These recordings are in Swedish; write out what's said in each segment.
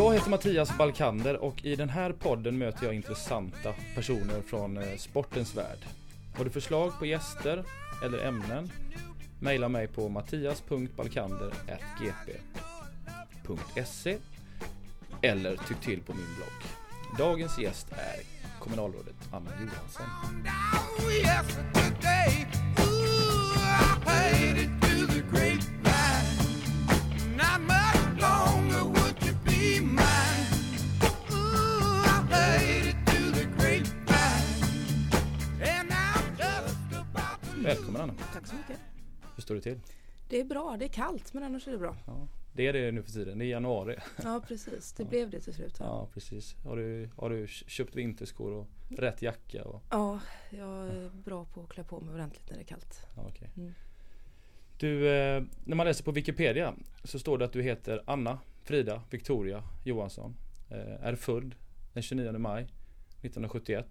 Jag heter Mattias Balkander och i den här podden möter jag intressanta personer från eh, sportens värld. Har du förslag på gäster eller ämnen? Maila mig på mattias.balkander.gp.se eller tyck till på min blogg. Dagens gäst är kommunalrådet Anna Johansson. Välkommen Anna. Tack så mycket. Hur står det till? Det är bra, det är kallt men annars är det bra. Ja, det är det nu för tiden, det är januari. Ja precis, det blev det till slut. Ja, Ja precis. Har du, har du köpt vinterskor och rätt jacka? Och, ja jag är bra på att klä på mig ordentligt när det är kallt. ja, okej. Mm. Du, eh, när man läser på Wikipedia så står det att du heter Anna Frida Victoria Johansson. Eh, är född den 29 maj 1971.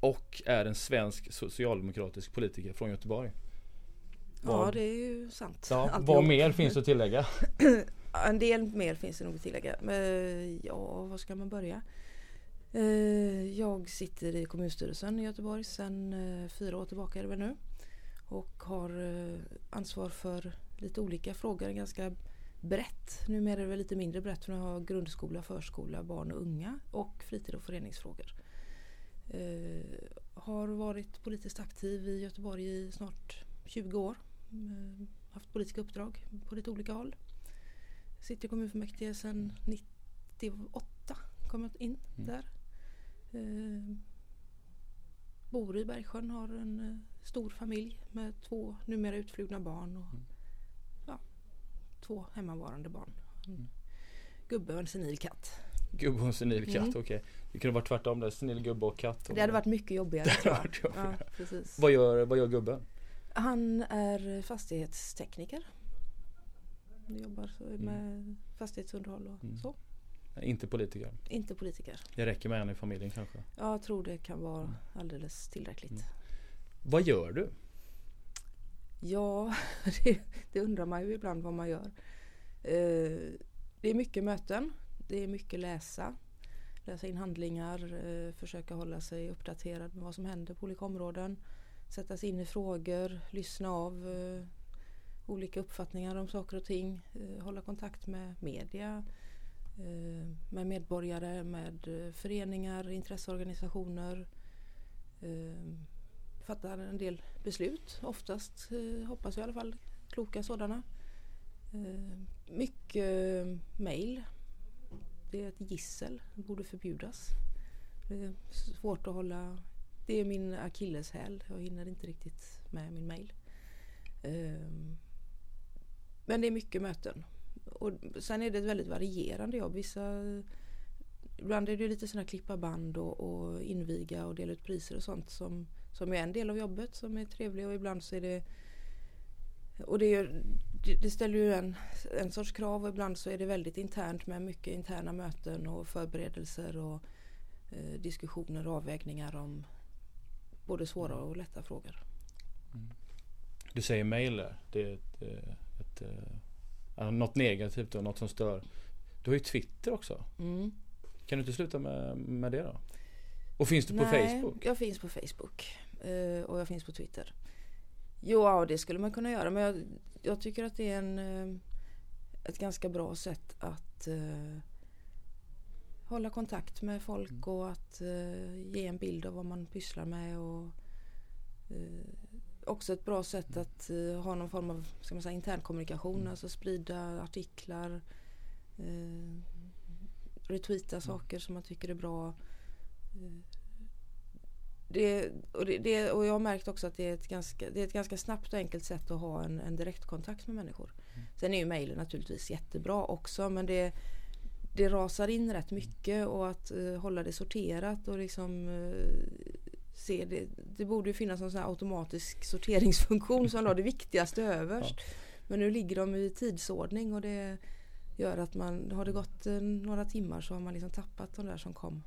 Och är en svensk socialdemokratisk politiker från Göteborg. Ja Vad- det är ju sant. Ja, vad mer finns att tillägga? Ja, En del mer finns det nog att tillägga. Men ja, var ska man börja? Eh, Jag sitter i kommunstyrelsen i Göteborg sedan eh, fyra år tillbaka är det väl nu. Och har eh, ansvar för lite olika frågor, ganska brett. Numera är det väl lite mindre brett för nu har jag grundskola, förskola, barn och unga och fritid och föreningsfrågor. Eh, Har varit politiskt aktiv i Göteborg i snart 20 år. Eh, Haft politiska uppdrag på lite olika håll. Sitter i kommunfullmäktige sedan 98. Kom jag in Mm. där. Eh, bor i Bergsjön, har en eh, stor familj med två numera utflugna barn och Mm. ja, två hemmavarande barn. En Mm. gubbe och en senil katt. Gubbe och en senil katt, Mm. okej. Det kunde varit tvärtom där, senil gubbe och katt. Det hade varit mycket jobbigare Det tror jag. varit jobbigare. Ja, precis. Vad gör, vad gör gubben? Han är fastighetstekniker. Han jobbar så med fastighetsunderhåll och Mm. så. Inte politiker. Inte politiker. Det räcker med en i familjen kanske. Jag tror det kan vara alldeles tillräckligt. Mm. Vad gör du? Ja, det, det undrar man ju ibland vad man gör. Eh, det är mycket möten. Det är mycket läsa. Läsa in handlingar. Eh, försöka hålla sig uppdaterad med vad som händer på olika områden. Sätta sig in i frågor. Lyssna av eh, olika uppfattningar om saker och ting. Eh, hålla kontakt med media. Eh, med medborgare, med eh, föreningar, intresseorganisationer. Eh, fattar en del beslut. Oftast, eh, hoppas jag i alla fall, kloka sådana. Eh, mycket eh, mail. Det är ett gissel, det borde förbjudas. Det är svårt att hålla... Det är min akilleshäl. Jag hinner inte riktigt med min mail. Ehm, men det är mycket möten. Och sen är det ett väldigt varierande jobb. Vissa, ibland är det lite sådana klippa band och, och inviga och dela ut priser och sånt som, som är en del av jobbet som är trevlig och ibland så är det och det, är, det- ställer ju en, en sorts krav och ibland så är det väldigt internt med mycket interna möten och förberedelser och eh, diskussioner och avvägningar om både svåra och lätta frågor. Du säger där. Det är ett, eh, ett, eh, ja, något negativt och något som stör. Du har ju Twitter också. Mm. Kan du inte sluta med, med det då? Och finns du på Nej, Facebook? jag finns på Facebook eh, och jag finns på Twitter. Jo, ja, det skulle man kunna göra men jag, jag tycker att det är en, eh, ett ganska bra sätt att eh, hålla kontakt med folk Mm. och att eh, ge en bild av vad man pysslar med. Och, eh, också ett bra sätt Mm. att ha någon form av ska man säga, intern kommunikation, Mm. alltså sprida artiklar, retweeta saker som man tycker är bra. Det, och, det, det, och jag har märkt också att det är ett ganska, det är ett ganska snabbt och enkelt sätt att ha en, en direktkontakt med människor. Mm. Sen är ju mejlen naturligtvis jättebra också men det, det rasar in rätt mycket och att eh, hålla det sorterat och liksom eh, se det. Det borde ju finnas en sån här automatisk sorteringsfunktion som la det viktigaste överst. Men nu ligger de i tidsordning och det gör att man, har det gått eh, några timmar så har man liksom tappat de där som kom.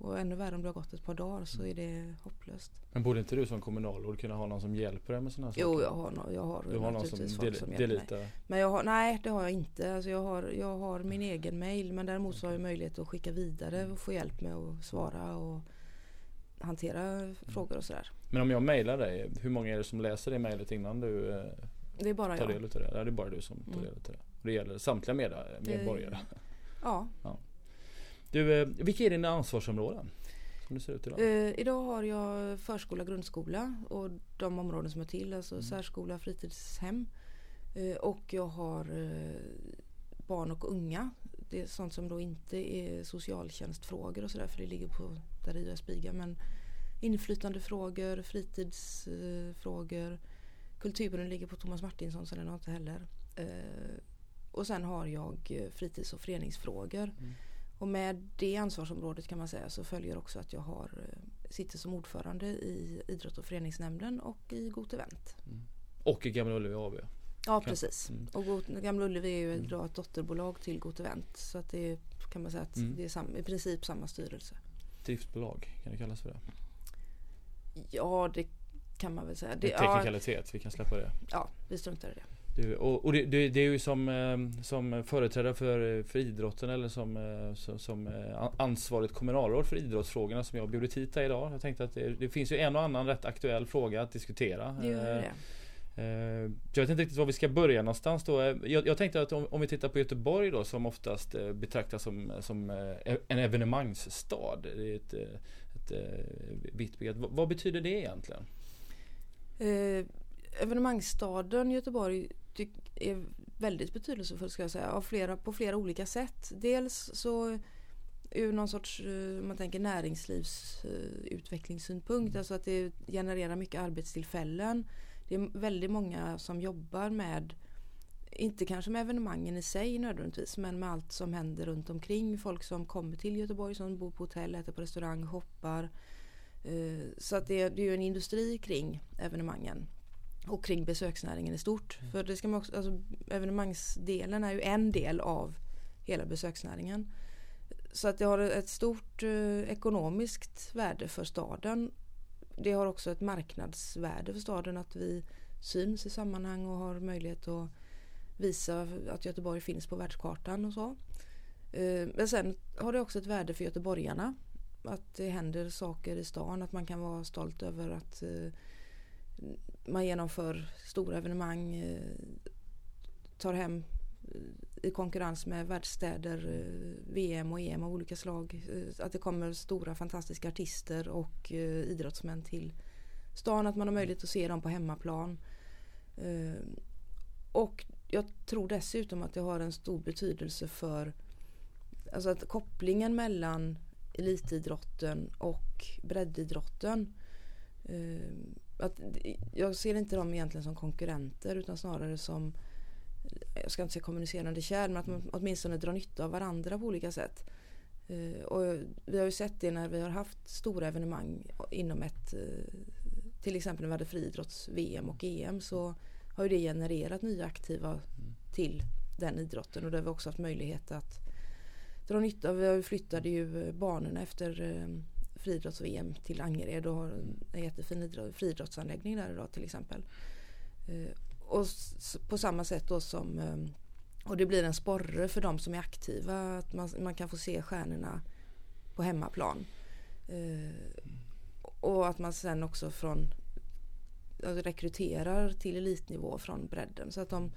Och ännu värre om det har gått ett par dagar så är det hopplöst. Men borde inte du som kommunalråd kunna ha någon som hjälper dig med sådana saker? Jo, jag har, no jag har, du har någon som, del, som hjälper mig. Men jag har, nej, det har jag inte. Alltså jag, har, jag har min egen mail men däremot så har jag möjlighet att skicka vidare och få hjälp med att svara och hantera mm. frågor och sådär. Men om jag mailar dig, hur många är det som läser det mejlet innan du eh, det är bara tar jag. del av det? Ja, det är bara du som tar mm. del av det. Det gäller samtliga med, medborgare? Ja. ja. Du, eh, vilka är dina ansvarsområden? Som det ser ut idag? Eh, idag har jag förskola, grundskola och de områden som är till, alltså mm. särskola, fritidshem. Eh, och jag har eh, barn och unga. Det är sånt som då inte är socialtjänstfrågor och sådär för det ligger på där i Spiga. Men inflytandefrågor, fritidsfrågor, kulturen ligger på Thomas Martinsson så den har inte heller. Eh, och sen har jag eh, fritids och föreningsfrågor. Mm. Och med det ansvarsområdet kan man säga så följer också att jag har, eh, sitter som ordförande i idrott och föreningsnämnden och i Got Event. Mm. Och i Gamla Ullevi AB? Ja precis. Mm. Och Gamla Ullevi är ju mm. ett dotterbolag till Got Event. Så att det kan man säga att mm. det är sam, i princip samma styrelse. Driftbolag, kan det kallas för det? Ja det kan man väl säga. Det, teknikalitet, ja, vi kan släppa det. Ja, vi struntar i det. Och, och det, det, det, är ju som, eh, som företrädare för, för idrotten eller som, eh, som, som eh, ansvarigt kommunalråd för idrottsfrågorna som jag bjudit hit idag. Jag tänkte att det, det, finns ju en och annan rätt aktuell fråga att diskutera. Jag vet inte riktigt var vi ska börja någonstans då. Jag, jag tänkte att om, om, vi tittar på Göteborg då som oftast betraktas som, som en evenemangsstad. Det är ett, ett, ett vitt begrepp. Vad, vad betyder det egentligen? Eh, evenemangsstaden Göteborg är väldigt betydelsefull ska jag säga av flera, på flera olika sätt. Dels så ur någon sorts, eh, man tänker näringslivsutvecklingssynpunkt, alltså att det genererar mycket arbetstillfällen. Det är väldigt många som jobbar med, inte kanske med evenemangen i sig nödvändigtvis, men med allt som händer runt omkring. Folk som kommer till Göteborg, som bor på hotell, äter på restaurang, shoppar. Eh, så att det är ju en industri kring evenemangen och kring besöksnäringen i stort. Mm. För det ska man också, alltså, evenemangsdelen är ju en del av hela besöksnäringen. Så att det har ett stort eh, ekonomiskt värde för staden. Det har också ett marknadsvärde för staden att vi syns i sammanhang och har möjlighet att visa att Göteborg finns på världskartan och så. Eh, men sen har det också ett värde för göteborgarna. Att det händer saker i stan, att man kan vara stolt över att eh, man genomför stora evenemang, eh, tar hem eh, i konkurrens med världsstäder, eh, VM och EM av olika slag. Att det kommer stora fantastiska artister och idrottsmän till stan. Att man har möjlighet att se dem på hemmaplan. Och jag tror dessutom att det har en stor betydelse för alltså att kopplingen mellan elitidrotten och breddidrotten att, jag ser inte dem egentligen som konkurrenter utan snarare som jag ska inte säga kommunicerande kärl men att man åtminstone drar nytta av varandra på olika sätt. Uh, och vi har ju sett det när vi har haft stora evenemang inom ett uh, till exempel när vi hade friidrotts-VM och EM så har ju det genererat nya aktiva mm. till den idrotten och där har vi också haft möjlighet att dra nytta. Vi flyttade ju banorna efter uh, friidrotts-VM till Angered och har en jättefin friidrottsanläggning där idag till exempel. Eh, och på samma sätt då som eh, och det blir en sporre för de som är aktiva att man, man kan få se stjärnorna på hemmaplan. Eh, och att man sen också från alltså rekryterar till elitnivå från bredden. Så att de,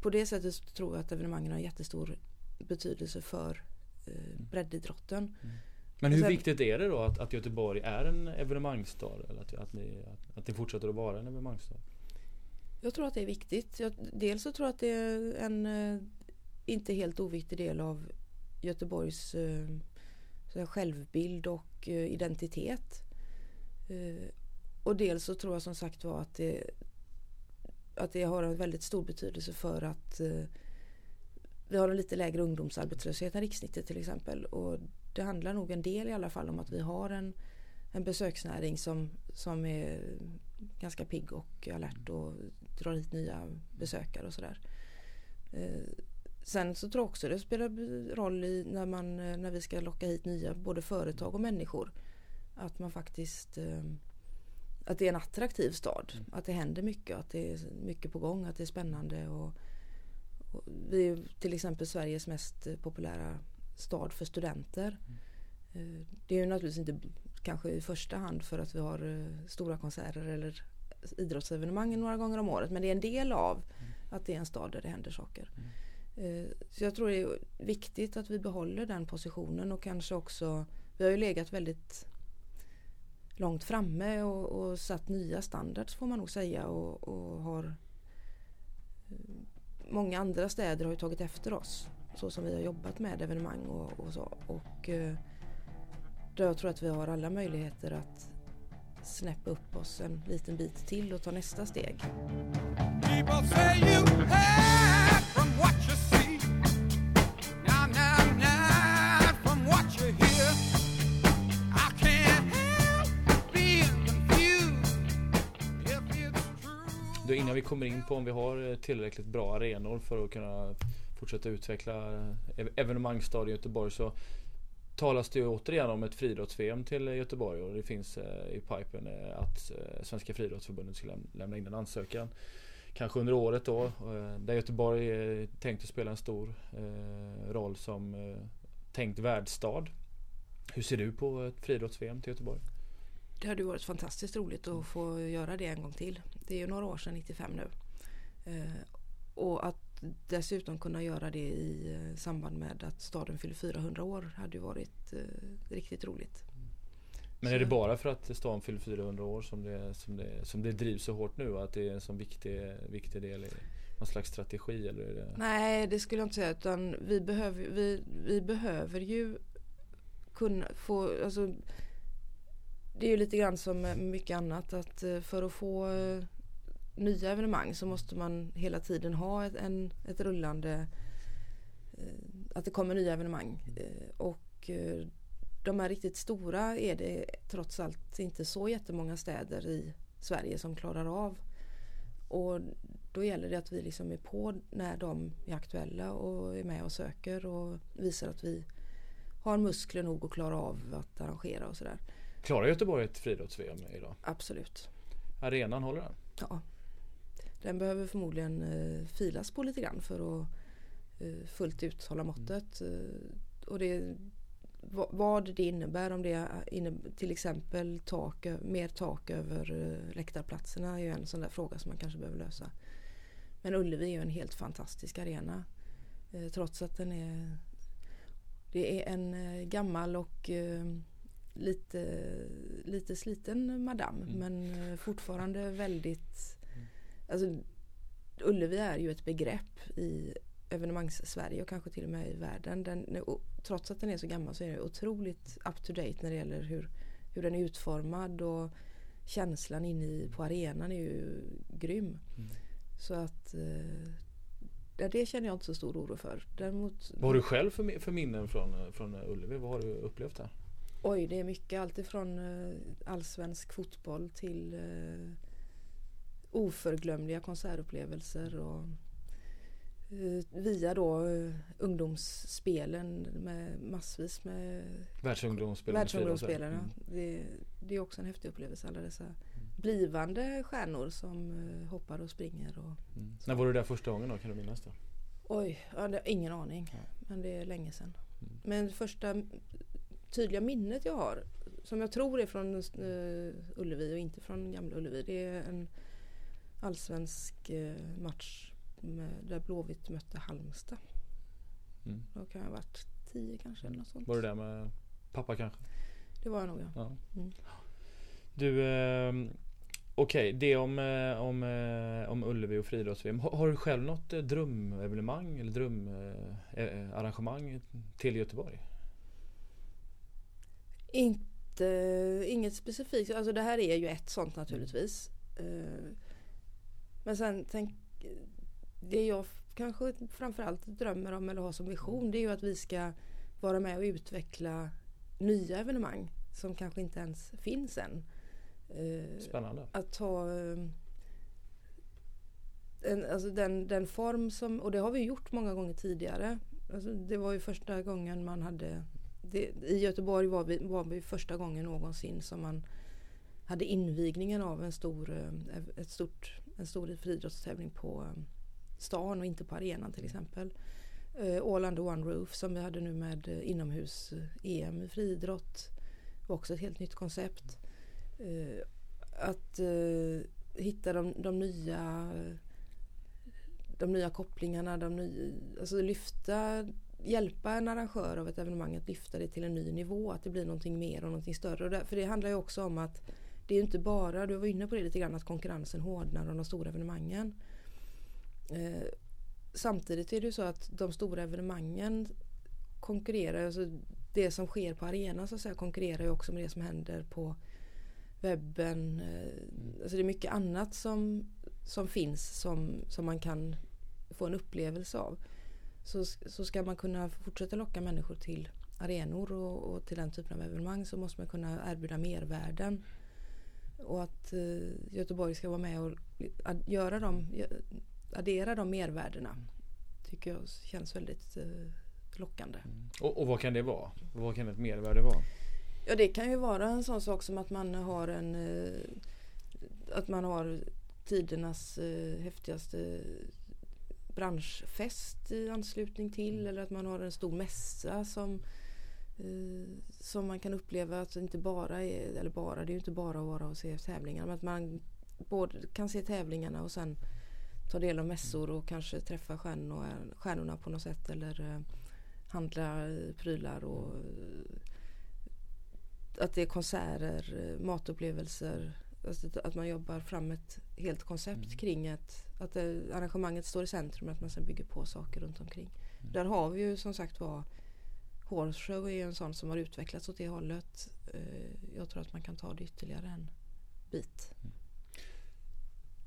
på det sättet tror jag att evenemangen har jättestor betydelse för eh, breddidrotten. Mm. Men hur sen, viktigt är det då att, att Göteborg är en evenemangsstad? Eller att, att, ni, att, att ni fortsätter att vara en evenemangsstad? Jag tror att det är viktigt. Jag, dels så tror jag att det är en eh, inte helt oviktig del av Göteborgs eh, självbild och eh, identitet. Eh, och dels så tror jag som sagt var att det, att det har en väldigt stor betydelse för att vi har en lite lägre ungdomsarbetslöshet än rikssnittet till exempel. Och det handlar nog en del i alla fall om att vi har en, en besöksnäring som, som är ganska pigg och alert och drar hit nya besökare och sådär. Eh, Sen så tror jag också det spelar roll i när, man, när vi ska locka hit nya både företag och människor. Att man faktiskt att det är en attraktiv stad. Mm. Att det händer mycket, att det är mycket på gång, att det är spännande. Och, och vi är till exempel Sveriges mest populära stad för studenter. Mm. Det är ju naturligtvis inte kanske i första hand för att vi har eh, stora konserter eller idrottsevenemang några gånger om året. Men det är en del av mm. att det är en stad där det händer saker. Mm. Så jag tror det är viktigt att vi behåller den positionen och kanske också Vi har ju legat väldigt långt framme och, och satt nya standards får man nog säga och, och har Många andra städer har ju tagit efter oss så som vi har jobbat med evenemang och, och så. Och eh, jag tror att vi har alla möjligheter att snäppa upp oss en liten bit till och ta nästa steg. Du, innan vi kommer in på om vi har eh, tillräckligt bra arenor för att kunna fortsätta utveckla eh, evenemangsstad i Göteborg så talas det ju återigen om ett friidrotts-VM till Göteborg och det finns eh, i pipen eh, att Svenska friidrottsförbundet ska lämna in en ansökan. Kanske under året då där Göteborg är tänkt att spela en stor roll som tänkt värdstad. Hur ser du på ett friidrotts-VM till Göteborg? Det hade varit fantastiskt roligt att få göra det en gång till. Det är ju några år sedan, 95 nu. Och att dessutom kunna göra det i eh, samband med att staden fyller 400 år hade ju varit eh, riktigt roligt. Men är det bara för att staden fyller 400 år som det, som det, som det drivs så hårt nu? Att det är en sån viktig, viktig del i någon slags strategi? Eller är det... Nej, det skulle jag inte säga. Utan vi behöver, vi, vi behöver ju kunna få... Alltså, det är ju lite grann som mycket annat att eh, för att få eh, nya evenemang så måste man hela tiden ha ett, en, ett rullande eh, att det kommer nya evenemang. Och de här riktigt stora är det trots allt inte så jättemånga städer i Sverige som klarar av. Och då gäller det att vi liksom är på när de är aktuella och är med och söker och visar att vi har muskler nog att klara av att arrangera och sådär. Klarar Göteborg ett friidrotts-VM idag? Absolut. Arenan håller den? Ja. Den behöver förmodligen eh, filas på lite grann för att eh, fullt ut hålla måttet. Mm. Eh, och det, vad det innebär, om det är till exempel tak, mer tak över eh, läktarplatserna är ju en sån där fråga som man kanske behöver lösa. Men Ullevi är ju en helt fantastisk arena. Eh, trots att den är det är en gammal och lite, lite sliten madam mm. men fortfarande väldigt. Alltså Ullevi är ju ett begrepp i evenemangs-Sverige och kanske till och med i världen. Den, trots att den är så gammal så är den otroligt up to date när det gäller hur, hur den är utformad och känslan inne i, på arenan är ju grym. Mm. Så att eh, det känner jag inte så stor oro för. Däremot, Vad har du själv för, för minnen från, från Ullevi? Vad har du upplevt där? Oj, det är mycket. Alltifrån uh, allsvensk fotboll till uh, oförglömliga konsertupplevelser och uh, via då uh, ungdomsspelen med massvis med Världsungdomsspelen. Världsungdomsspelen mm. det, det, är också en häftig upplevelse. Alla dessa mm. blivande stjärnor som uh, hoppar och springer. Och, mm. När var du där första gången då? Kan du minnas det? Oj, ja, ingen aning. Ja. Men det är länge sedan. Mm. Men första tydliga minnet jag har som jag tror är från uh, Ullevi och inte från Gamla Ullevi. Det är en allsvensk uh, match med, där Blåvitt mötte Halmstad. Mm. Då kan jag ha varit tio kanske eller något sånt. Var du där med pappa kanske? Det var jag nog ja. Mm. Du, eh, okej okay, det om, eh, om, eh, om Ullevi och friidrotts-VM. Har, har, du själv något eh, drömevenemang eller drömarrangemang till Göteborg? Inte, inget specifikt. Alltså det här är ju ett sånt naturligtvis. Eh, men sen tänk, det jag kanske framförallt drömmer om eller har som vision det är ju att vi ska vara med och utveckla nya evenemang som kanske inte ens finns än. Eh, Spännande. Att ta en, alltså den, den form som, och det har vi gjort många gånger tidigare. Alltså det var ju första gången man hade, det, i Göteborg var vi, var vi första gången någonsin som man hade invigningen av en stor, eh, ett stort, en stor friidrottstävling på um, stan och inte på arenan till exempel. Eh, All under one roof som vi hade nu med eh, inomhus-EM eh, i friidrott. var också ett helt nytt koncept. Att hitta de, de nya de nya kopplingarna, de nya, alltså lyfta, hjälpa en arrangör av ett evenemang att lyfta det till en ny nivå, att det blir någonting mer och någonting större. Och där, för det handlar ju också om att det är inte bara, du var inne på det lite grann, att konkurrensen hårdnar om de stora evenemangen. Eh, samtidigt är det ju så att de stora evenemangen konkurrerar, alltså det som sker på arenan så att säga konkurrerar ju också med det som händer på webben. Eh, alltså det är mycket annat som, som finns som, som man kan få en upplevelse av. Så, så ska man kunna fortsätta locka människor till arenor och, och till den typen av evenemang så måste man kunna erbjuda mervärden. Och att eh, Göteborg ska vara med och göra dem, addera de mervärdena tycker jag känns väldigt eh, lockande. Mm. Och, och, vad kan det vara? Vad kan ett mervärde vara? Ja det kan ju vara en sån sak som att man har en eh, att man har tidernas eh, häftigaste branschfest i anslutning till mm. eller att man har en stor mässa som som man kan uppleva att inte bara är, eller bara, det är ju inte bara att vara och se tävlingar men att man både kan se tävlingarna och sen ta del av mässor och kanske träffa stjärnor, stjärnorna på något sätt eller eh, handla prylar och att det är konserter, matupplevelser. Att man jobbar fram ett helt koncept mm. kring ett, att arrangemanget står i centrum och att man sen bygger på saker runt omkring. Mm. Där har vi ju som sagt var Horse Show är en sån som har utvecklats åt det hållet. Eh, jag tror att man kan ta det ytterligare en bit. Mm.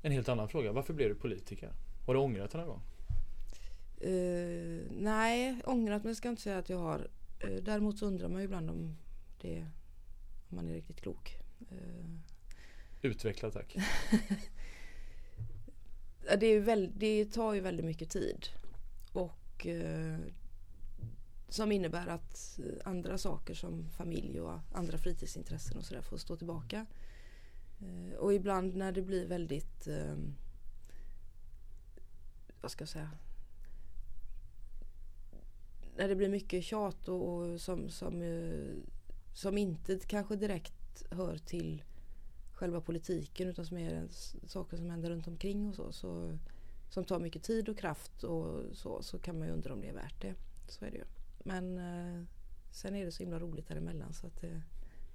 En helt annan fråga. Varför blev du politiker? Har du ångrat det någon gång? Uh, nej, ångrat men jag ska inte säga att jag har. Uh, däremot så undrar man ju ibland om det om man är riktigt klok. Uh, Utveckla tack. det, är väl, det tar ju väldigt mycket tid. Och eh, som innebär att eh, andra saker som familj och andra fritidsintressen och sådär får stå tillbaka. Eh, och ibland när det blir väldigt, ehm, vad ska jag säga, när det blir mycket tjat och, och som, som, eh, som inte kanske direkt hör till själva politiken utan som är saker som händer runt omkring och så, så som tar mycket tid och kraft och så, så kan man ju undra om det är värt det. Så är det ju. Men eh, sen är det så himla roligt däremellan så att eh,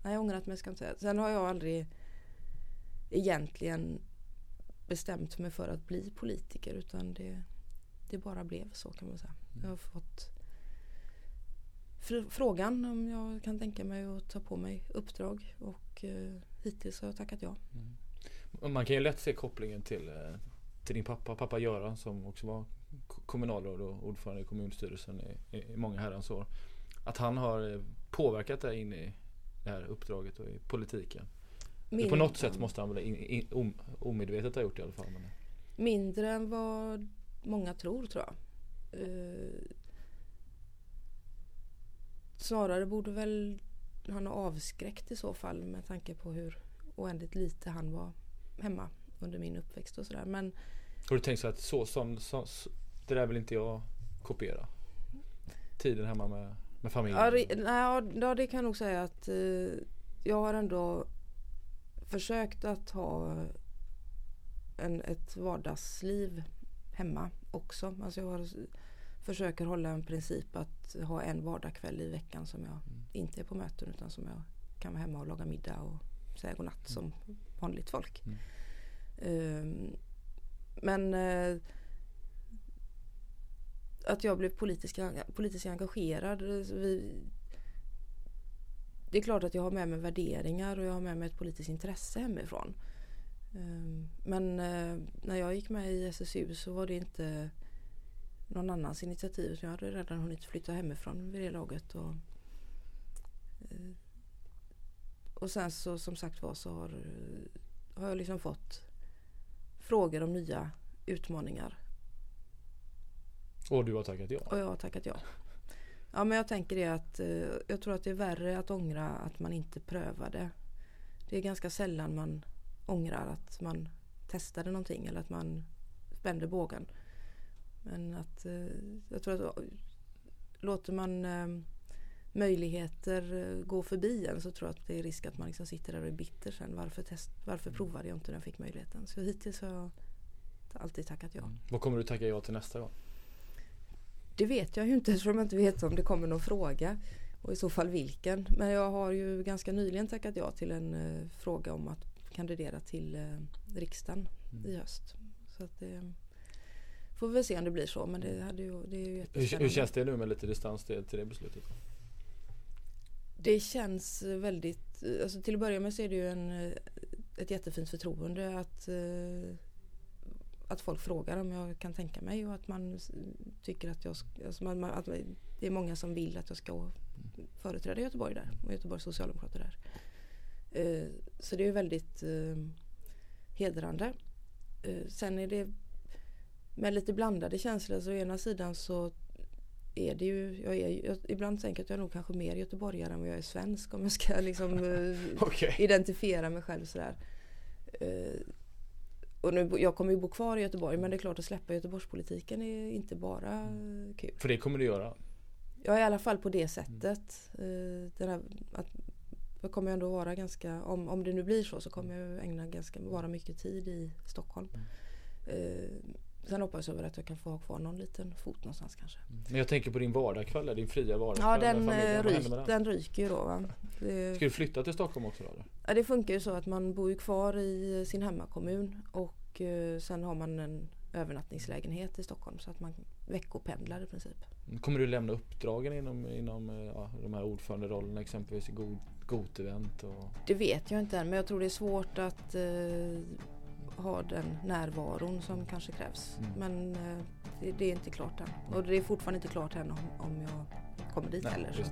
nej jag ångrar att jag ska inte säga. Sen har jag aldrig egentligen bestämt mig för att bli politiker utan det, det bara blev så kan man säga. Jag har fått frågan om jag kan tänka mig att ta på mig uppdrag och eh, hittills har jag tackat ja. Mm. Man kan ju lätt se kopplingen till, eh, till din pappa, pappa Göran som också var kommunalråd och ordförande i kommunstyrelsen i, i många herrans år. Att han har eh, påverkat dig in i det här uppdraget och i politiken. Min, på något sätt måste han väl in, in, om, omedvetet ha gjort det i alla fall. Men... Mindre än vad många tror tror jag. Uh, snarare borde väl han har avskräckt i så fall med tanke på hur oändligt lite han var hemma under min uppväxt och sådär. Men Har du tänkt så att så, som, så, det där vill inte jag kopiera? Tiden hemma med, med familjen? Ja, det, ja, det kan jag nog säga att eh, jag har ändå försökt att ha en, ett vardagsliv hemma också. Alltså jag har försöker hålla en princip att ha en vardagskväll i veckan som jag mm. inte är på möten utan som jag kan vara hemma och laga middag och säga godnatt mm. som vanligt folk. Mm. Um, men uh, att jag blev politiskt, politiskt engagerad. Vi, det är klart att jag har med mig värderingar och jag har med mig ett politiskt intresse hemifrån. Ehm, men eh, när jag gick med i SSU så var det inte någon annans initiativ. Jag hade redan hunnit flytta hemifrån vid det laget. Och, eh, och sen så som sagt var så har, har jag liksom fått frågor om nya utmaningar. Och du har tackat ja? Och jag har tackat ja. Ja men jag tänker det att eh, jag tror att det är värre att ångra att man inte prövade. Det är ganska sällan man ångrar att man testade någonting eller att man spände bågen. Men att eh, jag tror att låter man eh, möjligheter eh, gå förbi en så tror jag att det är risk att man liksom sitter där och är bitter sen. Varför, test, varför Mm. provade jag inte när jag fick möjligheten? Så hittills har jag alltid tackat ja. Vad kommer du tacka ja till nästa gång? Det vet jag ju inte eftersom jag inte vet om det kommer någon fråga. Och i så fall vilken. Men jag har ju ganska nyligen tackat ja till en eh, fråga om att kandidera till eh, riksdagen Mm. i höst. Så att det får vi väl se om det blir så. Men det, hade ju, det är ju Hur, hur känns det nu med lite distans till, till det beslutet? Det känns väldigt, alltså till att börja med så är det ju en, eh, ett jättefint förtroende att, eh, att folk frågar om jag kan tänka mig och att man tycker att jag, alltså man, att det är många som vill att jag ska företräda Göteborg där och Göteborgs Socialdemokrater där. Eh, Så det är väldigt eh, hedrande. Eh, Sen är det med lite blandade känslor. Så å ena sidan så är det ju, jag är, jag, ibland tänker jag att jag är nog kanske mer göteborgare än vad jag är svensk om jag ska liksom Okej. identifiera mig själv sådär. Och nu, jag kommer ju bo kvar i Göteborg men det är klart att släppa Göteborgspolitiken är inte bara kul. För det kommer du göra? Ja i alla fall på det sättet. Den här, att, jag kommer ändå vara ganska, om, om det nu blir så så kommer jag ägna ganska, vara mycket tid i Stockholm. Eh, sen hoppas jag väl att jag kan få ha kvar någon liten fot någonstans kanske. Men jag tänker på din vardagskväll, din fria Ja vardagskväll den, med familjen. eh, ryk, med den ryker ju då va. Det, Ska du flytta till Stockholm också då? eller? Ja, det funkar ju så att man bor ju kvar i sin hemmakommun och eh, sen har man en övernattningslägenhet i Stockholm så att man veckopendlar i princip. Kommer du lämna uppdragen inom, inom eh, ja, de här ordföranderollerna exempelvis i Gotevent och Det vet jag inte än men jag tror det är svårt att eh, ha den närvaron som kanske krävs. Mm. Men eh, det, det är inte klart än. Och det är fortfarande inte klart än om, om jag kommer dit Nej, heller.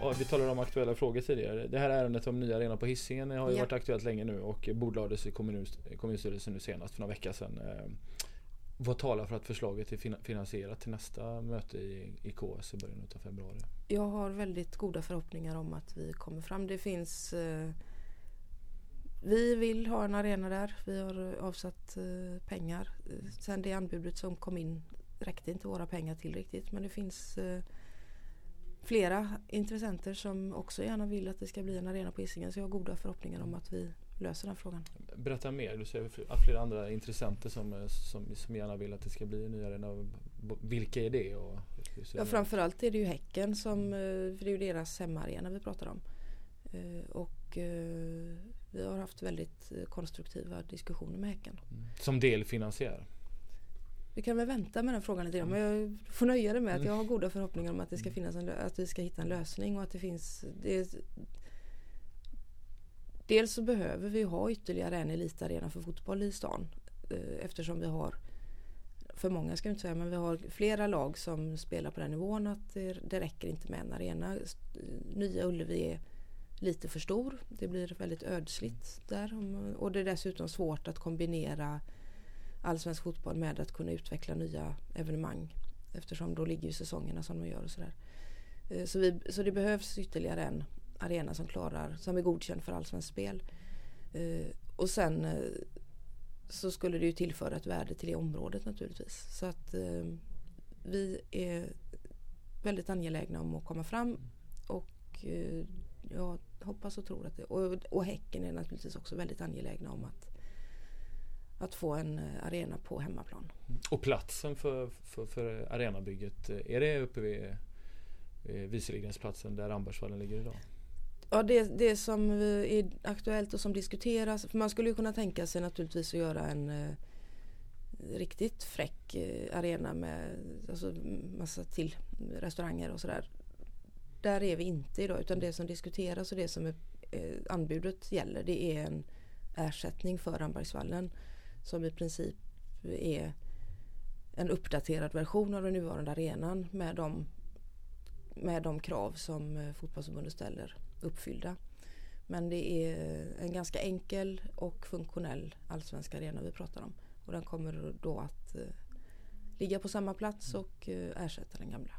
Ja, Vi talade om aktuella frågor tidigare. Det här ärendet om nya arenan på Hisingen har ju Ja. varit aktuellt länge nu och bordlades i kommun, kommunstyrelsen nu senast för några veckor sedan. Eh, Vad talar för att förslaget är fina- finansierat till nästa möte i, i KS i början av februari? Jag har väldigt goda förhoppningar om att vi kommer fram. Det finns eh, Vi vill ha en arena där. Vi har avsatt eh, pengar. Sen det anbudet som kom in räckte inte våra pengar till riktigt. Men det finns eh, flera intressenter som också gärna vill att det ska bli en arena på Hisingen. Så jag har goda förhoppningar om att vi löser den frågan. Berätta mer. Du säger fl- flera andra intressenter som, eh, som, som gärna vill att det ska bli en ny arena. Vilka är det? Och Ja, framförallt är det ju Häcken som, eh, för det är ju deras hemmaarena vi pratar om. Eh, Och vi har haft väldigt konstruktiva diskussioner med Häcken. Mm. Som delfinansiär. Vi kan väl vänta med den frågan lite grann men jag får nöja det med att Mm. jag har goda förhoppningar om att det ska finnas en, att vi ska hitta en lösning och att det finns det, Dels så behöver vi ha ytterligare en elitarena för fotboll i stan eh, eftersom vi har för många ska jag inte säga men vi har flera lag som spelar på den nivån att det, det räcker inte med en arena. Nya Ullevi är lite för stor. Det blir väldigt ödsligt där och det är dessutom svårt att kombinera allsvensk fotboll med att kunna utveckla nya evenemang eftersom då ligger ju säsongerna som de gör och sådär. Eh, så, vi, så det behövs ytterligare en arena som klarar, som är godkänd för allsvenskt spel. Eh, och sen eh, så skulle det ju tillföra ett värde till det området naturligtvis. Så att vi är väldigt angelägna om att komma fram och jag hoppas och tror att det, och, och Häcken är naturligtvis också väldigt angelägna om att att få en eh, arena på hemmaplan. Och platsen för, för, för arenabygget, eh, är det uppe vid eh, Wieselgrensplatsen där Rambergsvallen ligger idag? Ja, det, det som är aktuellt och som diskuteras, för man skulle ju kunna tänka sig naturligtvis att göra en riktigt fräck arena med alltså, massa till restauranger och sådär. Där är vi inte idag utan det som diskuteras och det som är, eh, anbudet gäller det är en, ersättning för Rambergsvallen som i princip är en uppdaterad version av den nuvarande arenan med de, med de krav som eh, fotbollsförbundet ställer uppfyllda. Men det är en ganska enkel och funktionell allsvensk arena vi pratar om. Och den kommer då att eh, ligga på samma plats och eh, ersätta den gamla.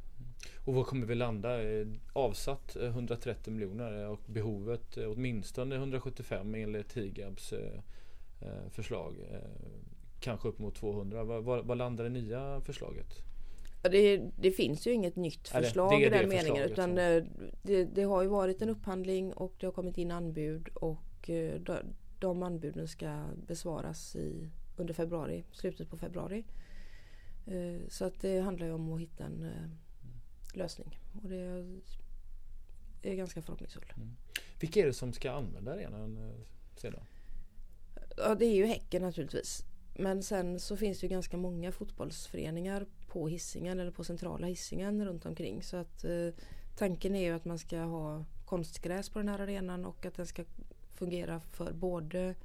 Och vad kommer vi landa? Eh, avsatt eh, 130 miljoner och behovet åtminstone 175 enligt Higabs förslag. Kanske upp mot 200. Vad, landar det nya förslaget? Det, det, finns ju inget nytt förslag det, det i den meningen utan det, det, har ju varit en upphandling och det har kommit in anbud och de, de anbuden ska besvaras i, under februari, slutet på februari. Eh, så att det handlar ju om att hitta en eh, lösning och det är ganska förhoppningsfullt. Mm. Vilka är det som ska använda arenan eh, sedan? Ja det är ju Häcken naturligtvis. Men sen så finns det ju ganska många fotbollsföreningar på hissingen eller på centrala hissingen runt omkring. Så att eh, tanken är ju att man ska ha konstgräs på den här arenan och att den ska fungera för både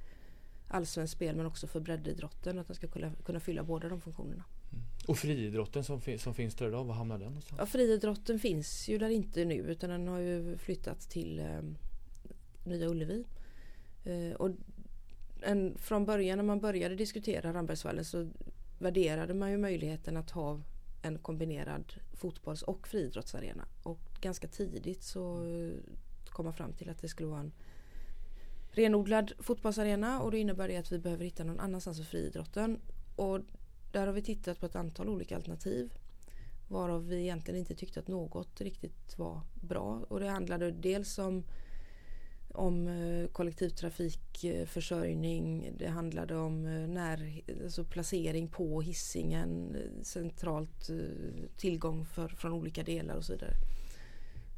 allsvenskt spel men också för breddidrotten. Att den ska kunna, kunna fylla båda de funktionerna. Mm. Och friidrotten som, som finns där idag, var hamnar den någonstans? Ja, friidrotten finns ju där inte nu utan den har ju flyttat till eh, Nya Ullevi. Eh, och en, från början när man började diskutera Rambergsvallen så värderade man ju möjligheten att ha en kombinerad fotbolls och friidrottsarena. Och ganska tidigt så kom man fram till att det skulle vara en renodlad fotbollsarena och då innebär det att vi behöver hitta någon annanstans för friidrotten. Och där har vi tittat på ett antal olika alternativ. Varav vi egentligen inte tyckte att något riktigt var bra. Och det handlade dels om, om eh, kollektivtrafikförsörjning. Det handlade om eh, när, alltså placering på hissingen eh, centralt tillgång för, från olika delar och så vidare.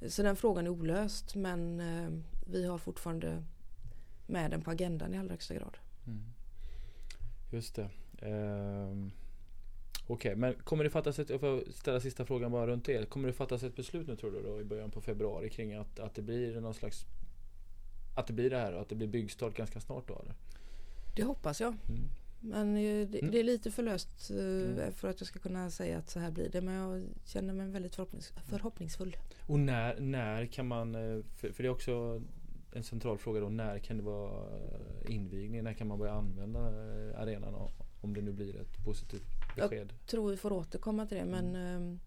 Så den frågan är olöst men vi har fortfarande med den på agendan i allra högsta grad. Mm. Just det. Um, Okej, okay, men kommer det fattas ett, jag får ställa sista frågan bara runt det. Kommer det fattas ett beslut nu tror du då i början på februari kring att, att det blir någon slags att det blir det här och att det blir byggstart ganska snart då eller? Det hoppas jag. Mm. Men eh, det, mm. det, är lite för löst eh, mm. för att jag ska kunna säga att så här blir det. Men jag känner mig väldigt förhoppnings, förhoppningsfull. Och när, när kan man, eh, för, för det är också en central fråga då. När kan det vara invigning? När kan man börja använda arenan? Om det nu blir ett positivt besked. Jag tror vi får återkomma till det men mm.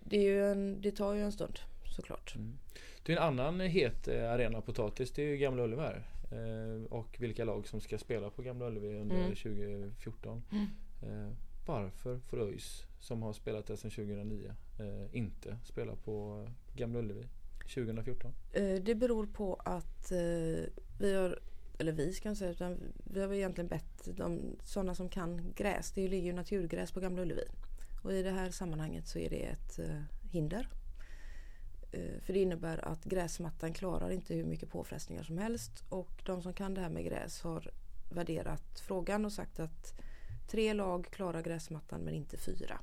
det, är ju en, det tar ju en stund såklart. Mm. Det är en annan het eh, arena potatis. Det är ju Gamla Ullevi här. Eh, och vilka lag som ska spela på Gamla Ullevi under mm. 2014. Mm. Eh, varför får ÖIS som har spelat där sedan 2009 inte spela på Gamla Ullevi 2014? Det beror på att vi har eller vi ska jag säga, utan vi har egentligen bett de, sådana som kan gräs. Det ligger ju naturgräs på Gamla Ullevi. Och i det här sammanhanget så är det ett hinder. Eh, för det innebär att gräsmattan klarar inte hur mycket påfrestningar som helst. Och de som kan det här med gräs har värderat frågan och sagt att tre lag klarar gräsmattan men inte fyra.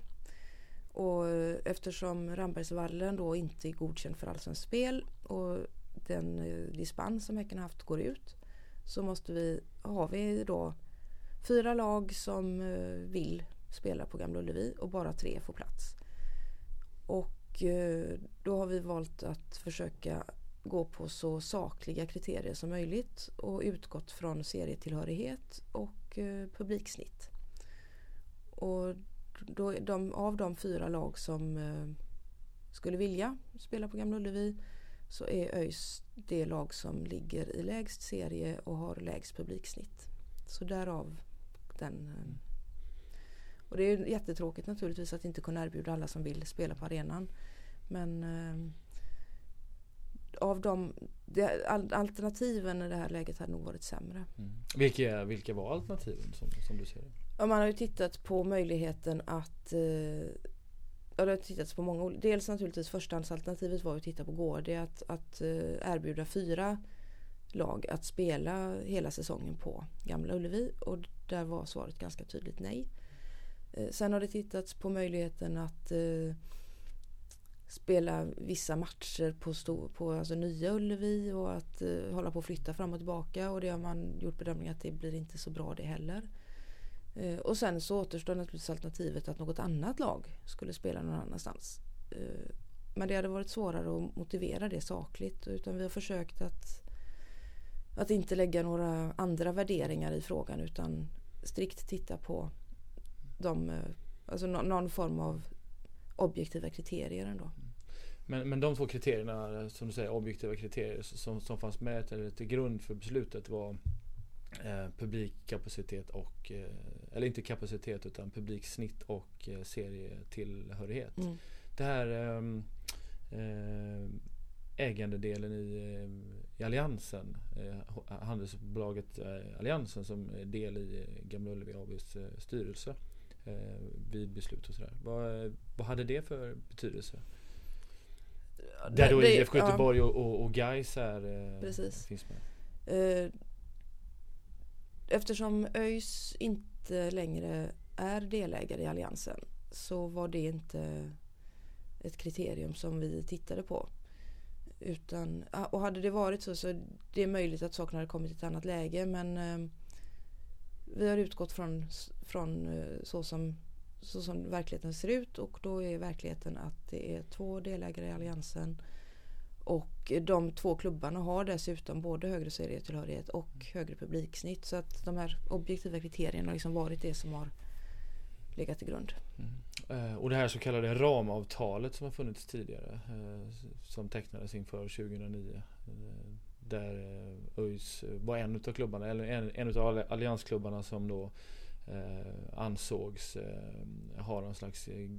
Och eftersom Rambergsvallen då inte är godkänd för allsvenskt spel och den eh, dispens som Häcken haft går ut så måste vi, har vi då fyra lag som eh, vill spela på Gamla Ullevi och bara tre får plats. Och Eh, då har vi valt att försöka gå på så sakliga kriterier som möjligt och utgått från serietillhörighet och eh, publiksnitt. Och då, de, av de fyra lag som eh, skulle vilja spela på Gamla Ullevi så är ÖIS det lag som ligger i lägst serie och har lägst publiksnitt. Så därav den. Eh, och det är jättetråkigt naturligtvis att inte kunna erbjuda alla som vill spela på arenan. Men eh, av de det, alternativen i det här läget hade nog varit sämre. Mm. Vilka, vilka var alternativen som, som du ser det? Ja, man har ju tittat på möjligheten att eh, ja, det har tittats på många olika. Dels naturligtvis förstahandsalternativet var att titta på Gårdi att, att uh, erbjuda fyra lag att spela hela säsongen på Gamla Ullevi och där var svaret ganska tydligt nej. Eh, sen har det tittats på möjligheten att eh, spela vissa matcher på, stor, på alltså Nya Ullevi och att eh, hålla på att flytta fram och tillbaka och det har man gjort bedömning att det blir inte så bra det heller. Eh, och sen så återstår naturligtvis alternativet att något annat lag skulle spela någon annanstans. Eh, men det hade varit svårare att motivera det sakligt utan vi har försökt att, att inte lägga några andra värderingar i frågan utan strikt titta på de, alltså någon form av objektiva kriterier ändå. Men, men de två kriterierna, som du säger, objektiva kriterier som, som fanns med eller till grund för beslutet var eh, publikkapacitet och, eh, eller inte kapacitet utan publiksnitt och eh, serietillhörighet. Mm. Det här ehm, eh, ägandedelen i, eh, i Alliansen, eh, handelsbolaget eh, Alliansen som del i Gamla Ullevi ABs styrelse vid beslut och sådär. Vad, vad hade det för betydelse? Där då IFK Göteborg och, och, och Gais är, Precis. finns med. Eftersom ÖIS inte längre är delägare i Alliansen så var det inte ett kriterium som vi tittade på. Utan, och hade det varit så så det är möjligt att sakerna hade kommit i ett annat läge men eh, vi har utgått från, från eh, så, som, så som verkligheten ser ut och då är verkligheten att det är två delägare i Alliansen och de två klubbarna har dessutom både högre serietillhörighet och högre publiksnitt så att de här objektiva kriterierna har liksom varit det som har legat till grund. Mm. Eh, och det här så kallade ramavtalet som har funnits tidigare eh, som tecknades inför 2009 eh, där eh, ÖIS var en utav klubbarna, eller en, en av alliansklubbarna som då eh, Eh, ansågs eh, ha någon slags eh,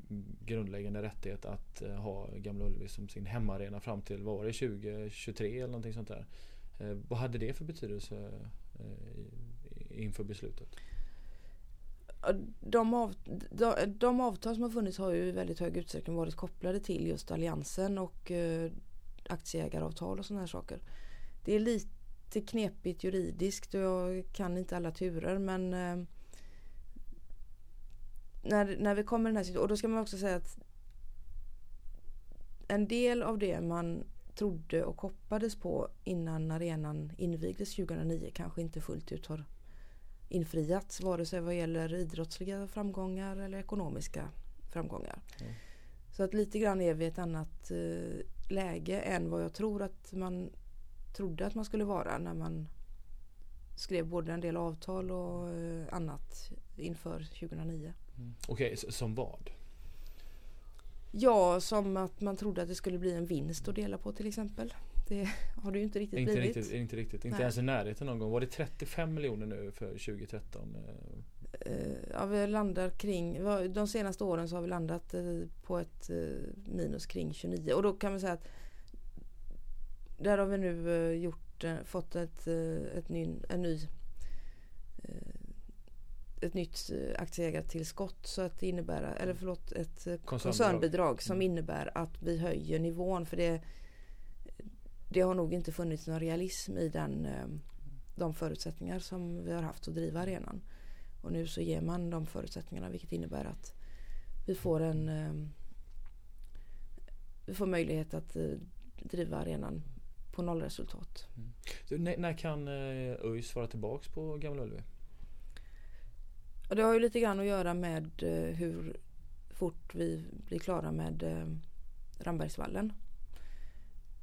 grundläggande rättighet att eh, ha Gamla Ullevi som sin hemmaarena fram till, vad var det, 2023 eller någonting sånt där. Eh, vad hade det för betydelse inför beslutet? de, av, de, de, avtal som har funnits har ju i väldigt hög utsträckning varit kopplade till just alliansen och eh, aktieägaravtal och sådana här saker. Det är lite knepigt juridiskt och jag kan inte alla turer men eh, när, när vi kommer i den här situationen, och då ska man också säga att en del av det man trodde och hoppades på innan arenan invigdes 2009 kanske inte fullt ut har infriats vare sig vad gäller idrottsliga framgångar eller ekonomiska framgångar. Mm. Så att lite grann är vi i ett annat eh, läge än vad jag tror att man trodde att man skulle vara när man skrev både en del avtal och eh, annat inför 2009. Mm. Okej, okay, som vad? Ja, som att man trodde att det skulle bli en vinst att dela på till exempel. Det har det ju inte riktigt inte blivit. Riktigt, inte riktigt. Inte ens i närheten någon gång. Var det 35 miljoner nu för 2013? Eh, ja, vi landar kring, de senaste åren så har vi landat eh, på ett eh, minus kring 29 och då kan man säga att där har vi nu gjort, fått ett, ett ny, en ny ett nytt aktieägartillskott så att det innebär, eller förlåt ett koncernbidrag, koncernbidrag som mm. innebär att vi höjer nivån för det det har nog inte funnits någon realism i den, eh, de förutsättningar som vi har haft att driva arenan. Och nu så ger man de förutsättningarna vilket innebär att vi får en eh, vi får möjlighet att eh, driva arenan på nollresultat. Mm. Så när, när kan ÖIS vara tillbaks på Gamla Ullevi? Det har ju lite grann att göra med eh, hur fort vi blir klara med eh, Rambergsvallen.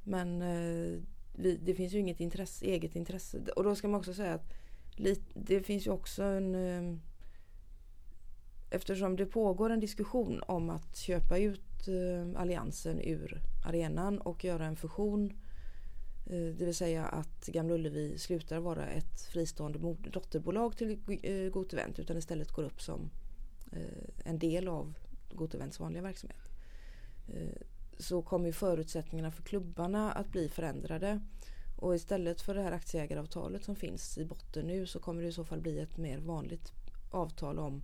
Men eh, vi, det finns ju inget intresse, eget intresse. Och då ska man också säga att det finns ju också en... Eftersom det pågår en diskussion om att köpa ut alliansen ur arenan och göra en fusion. Eh, det vill säga att Gamla Ullevi slutar vara ett fristående dotterbolag till eh, Gotevent utan istället går upp som eh, en del av Gotevents vanliga verksamhet så kommer förutsättningarna för klubbarna att bli förändrade. Och istället för det här aktieägaravtalet som finns i botten nu så kommer det i så fall bli ett mer vanligt avtal om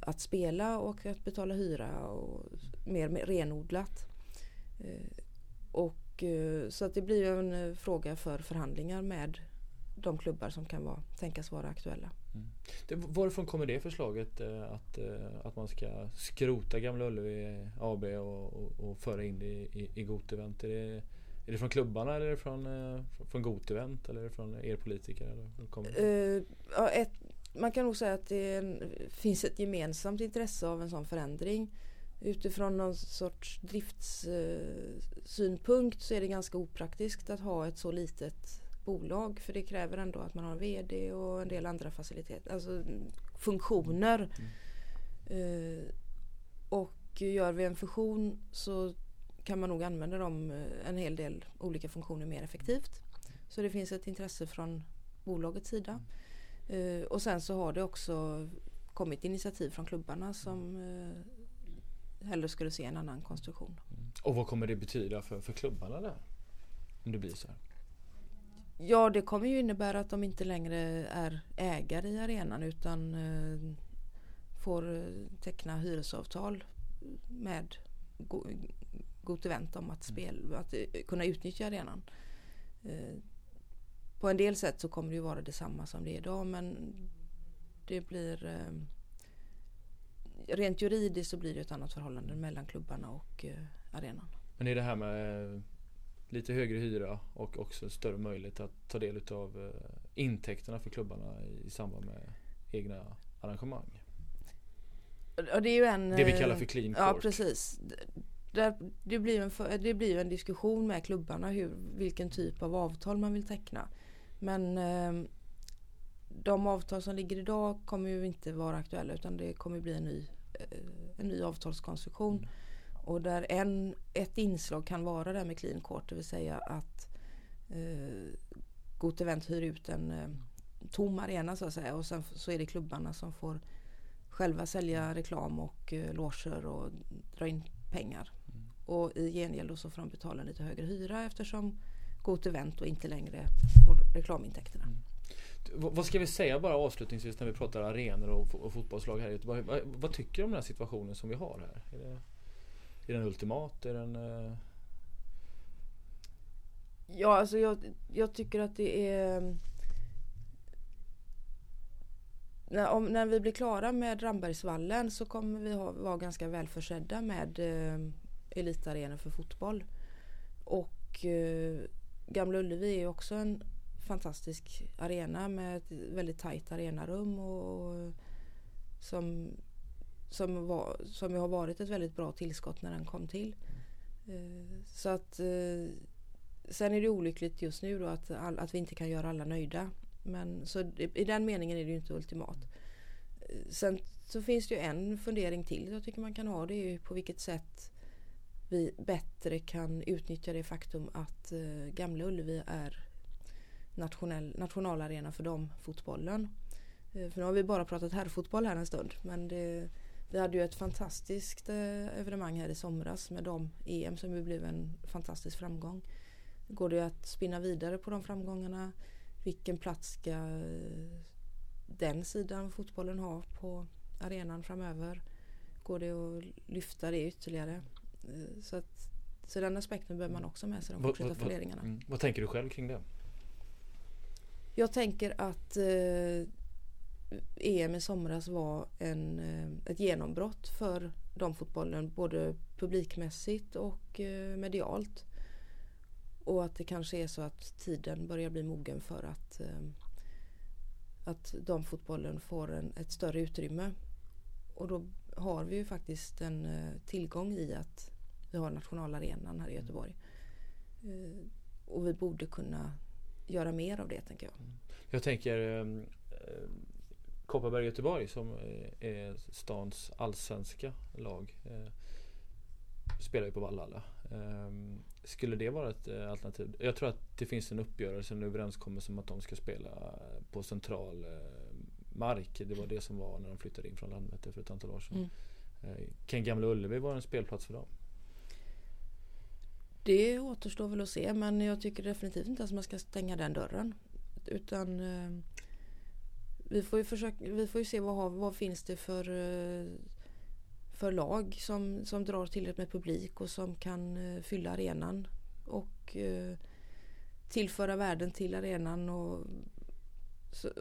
att spela och att betala hyra och mer, renodlat. Och och, eh, så att det blir en fråga för förhandlingar med de klubbar som kan vara, tänkas vara aktuella. Mm. Det, varifrån kommer det förslaget eh, att, eh, att man ska skrota Gamla Ullevi AB och, och, och föra in det i, i, Gotevent? Är det, är det från klubbarna eller är det från, eh, från Gotevent eller är det från er politiker? Eller uh, ja, ett, man kan nog säga att det en, finns ett gemensamt intresse av en sån förändring. Utifrån någon sorts driftssynpunkt så är det ganska opraktiskt att ha ett så litet bolag för det kräver ändå att man har en VD och en del andra faciliteter, alltså funktioner. Mm. Och gör vi en fusion så kan man nog använda dem, eh, en hel del olika funktioner mer effektivt. Så det finns ett intresse från bolagets sida. Eh, och sen så har det också kommit initiativ från klubbarna som hellre skulle se en annan konstruktion. Mm. Och vad kommer det betyda för, för klubbarna där? Om det blir så här? Ja, det kommer ju innebära att de inte längre är ägare i arenan utan eh, får eh, teckna hyresavtal med Gott Event om att, spel, att eh, kunna utnyttja arenan. Eh, på en del sätt så kommer det ju vara detsamma som det är idag men det blir eh, rent juridiskt så blir det ett annat förhållande mellan klubbarna och eh, arenan. Men är det här med lite högre hyra och också större möjlighet att ta del av eh, intäkterna för klubbarna i samband med egna arrangemang. Ja, det är ju en... Det vi kallar för clean cork. Ja precis. Det, det, blir en, det blir en diskussion med klubbarna hur, vilken typ av avtal man vill teckna. Men eh, de avtal som ligger idag kommer ju inte vara aktuella utan det kommer bli en ny, eh, en ny avtalskonstruktion. Mm. Och där en, ett inslag kan vara det med clean court, det vill säga att eh, Got Event hyr ut en eh, tom arena så att säga och sen så är det klubbarna som får själva sälja reklam och eh, loger och dra in pengar. Mm. Och i gengäld så får de betala lite högre hyra eftersom Got Event då inte längre får reklamintäkterna. Mm. Vad ska vi säga bara avslutningsvis när vi pratar arenor och, och fotbollslag här i Göteborg? Vad, vad, tycker du om den här situationen som vi har här? Är det... Är den ultimat? Är den... Uh... Eh? Ja, alltså jag, jag tycker att det är... När, om, när vi blir klara med Rambergsvallen så kommer vi ha, vara ganska välförsedda med eh, elitarenor för fotboll. Och eh, Gamla Ullevi är också en fantastisk arena med ett väldigt tajt arenarum och, och som som, var, som har varit ett väldigt bra tillskott när den kom till. Eh, så att eh, Sen är det olyckligt just nu då att, all, att vi inte kan göra alla nöjda. Men så i den meningen är det ju inte ultimat. Eh, sen så finns det ju en fundering till jag tycker man kan ha. Det är ju på vilket sätt vi bättre kan utnyttja det faktum att Gamla Ullevi är nationell, nationalarena för damfotbollen. För nu har vi bara pratat herrfotboll här en stund men det, vi hade ju ett fantastiskt eh, evenemang här i somras med de EM som ju blev en fantastisk framgång. Går det att spinna vidare på de framgångarna? Vilken plats ska eh, den sidan fotbollen ha på arenan framöver? Går det att lyfta det ytterligare? Eh, så, att, så den aspekten behöver man också med sig de fortsatta funderingarna. Mm. Vad tänker du själv kring det? Jag tänker att eh, EM i somras var en, eh, ett genombrott för damfotbollen både publikmässigt och eh, medialt. Och att det kanske är så att tiden börjar bli mogen för att, eh, att damfotbollen får en, ett större utrymme. Och då har vi ju faktiskt en tillgång i att vi har nationalarenan här i Göteborg. Och vi borde kunna göra mer av det tänker jag. Jag tänker Kopparberg Göteborg som är stans allsvenska lag. Eh, spelar ju på Vallhalla. Eh, skulle det vara ett eh, alternativ? Jag tror att det finns en uppgörelse, en överenskommelse om att de ska spela på central eh, mark. Det var det som var när de flyttade in från Landvetter för ett antal år sedan. Mm. Eh, kan Gamla Ullevi vara en spelplats för dem? Det återstår väl att se men jag tycker definitivt inte att man ska stänga den dörren. Utan eh, vi får ju, försöka, vi får ju se vad, vad finns det för, eh, för lag som, som drar tillräckligt med publik och som kan eh, fylla arenan och tillföra värden till arenan och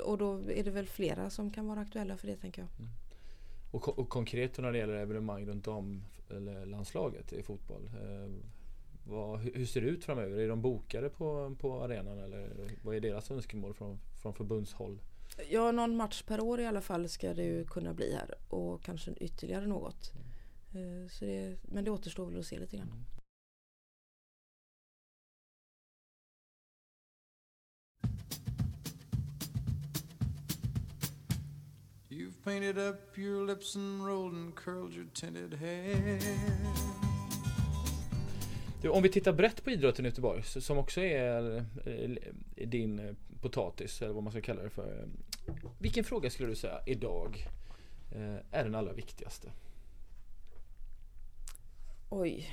och då är det väl flera som kan vara aktuella för det tänker jag. Mm. Och, och konkret när det gäller evenemang runt om eller landslaget i fotboll. Eh, vad, hur ser det ut framöver? Är de bokade på, på arenan eller vad är deras önskemål från, från förbundshåll? Ja, någon match per år i alla fall ska det ju kunna bli här och kanske ytterligare något. Mm. Så det, men det återstår väl att se lite grann. Mm. You've painted up your lips and rolled and curled your tinted hair du, om vi tittar brett på idrotten i Göteborg som också är eh, din eh, potatis eller vad man ska kalla det för. Vilken fråga skulle du säga idag eh, är den allra viktigaste? Oj.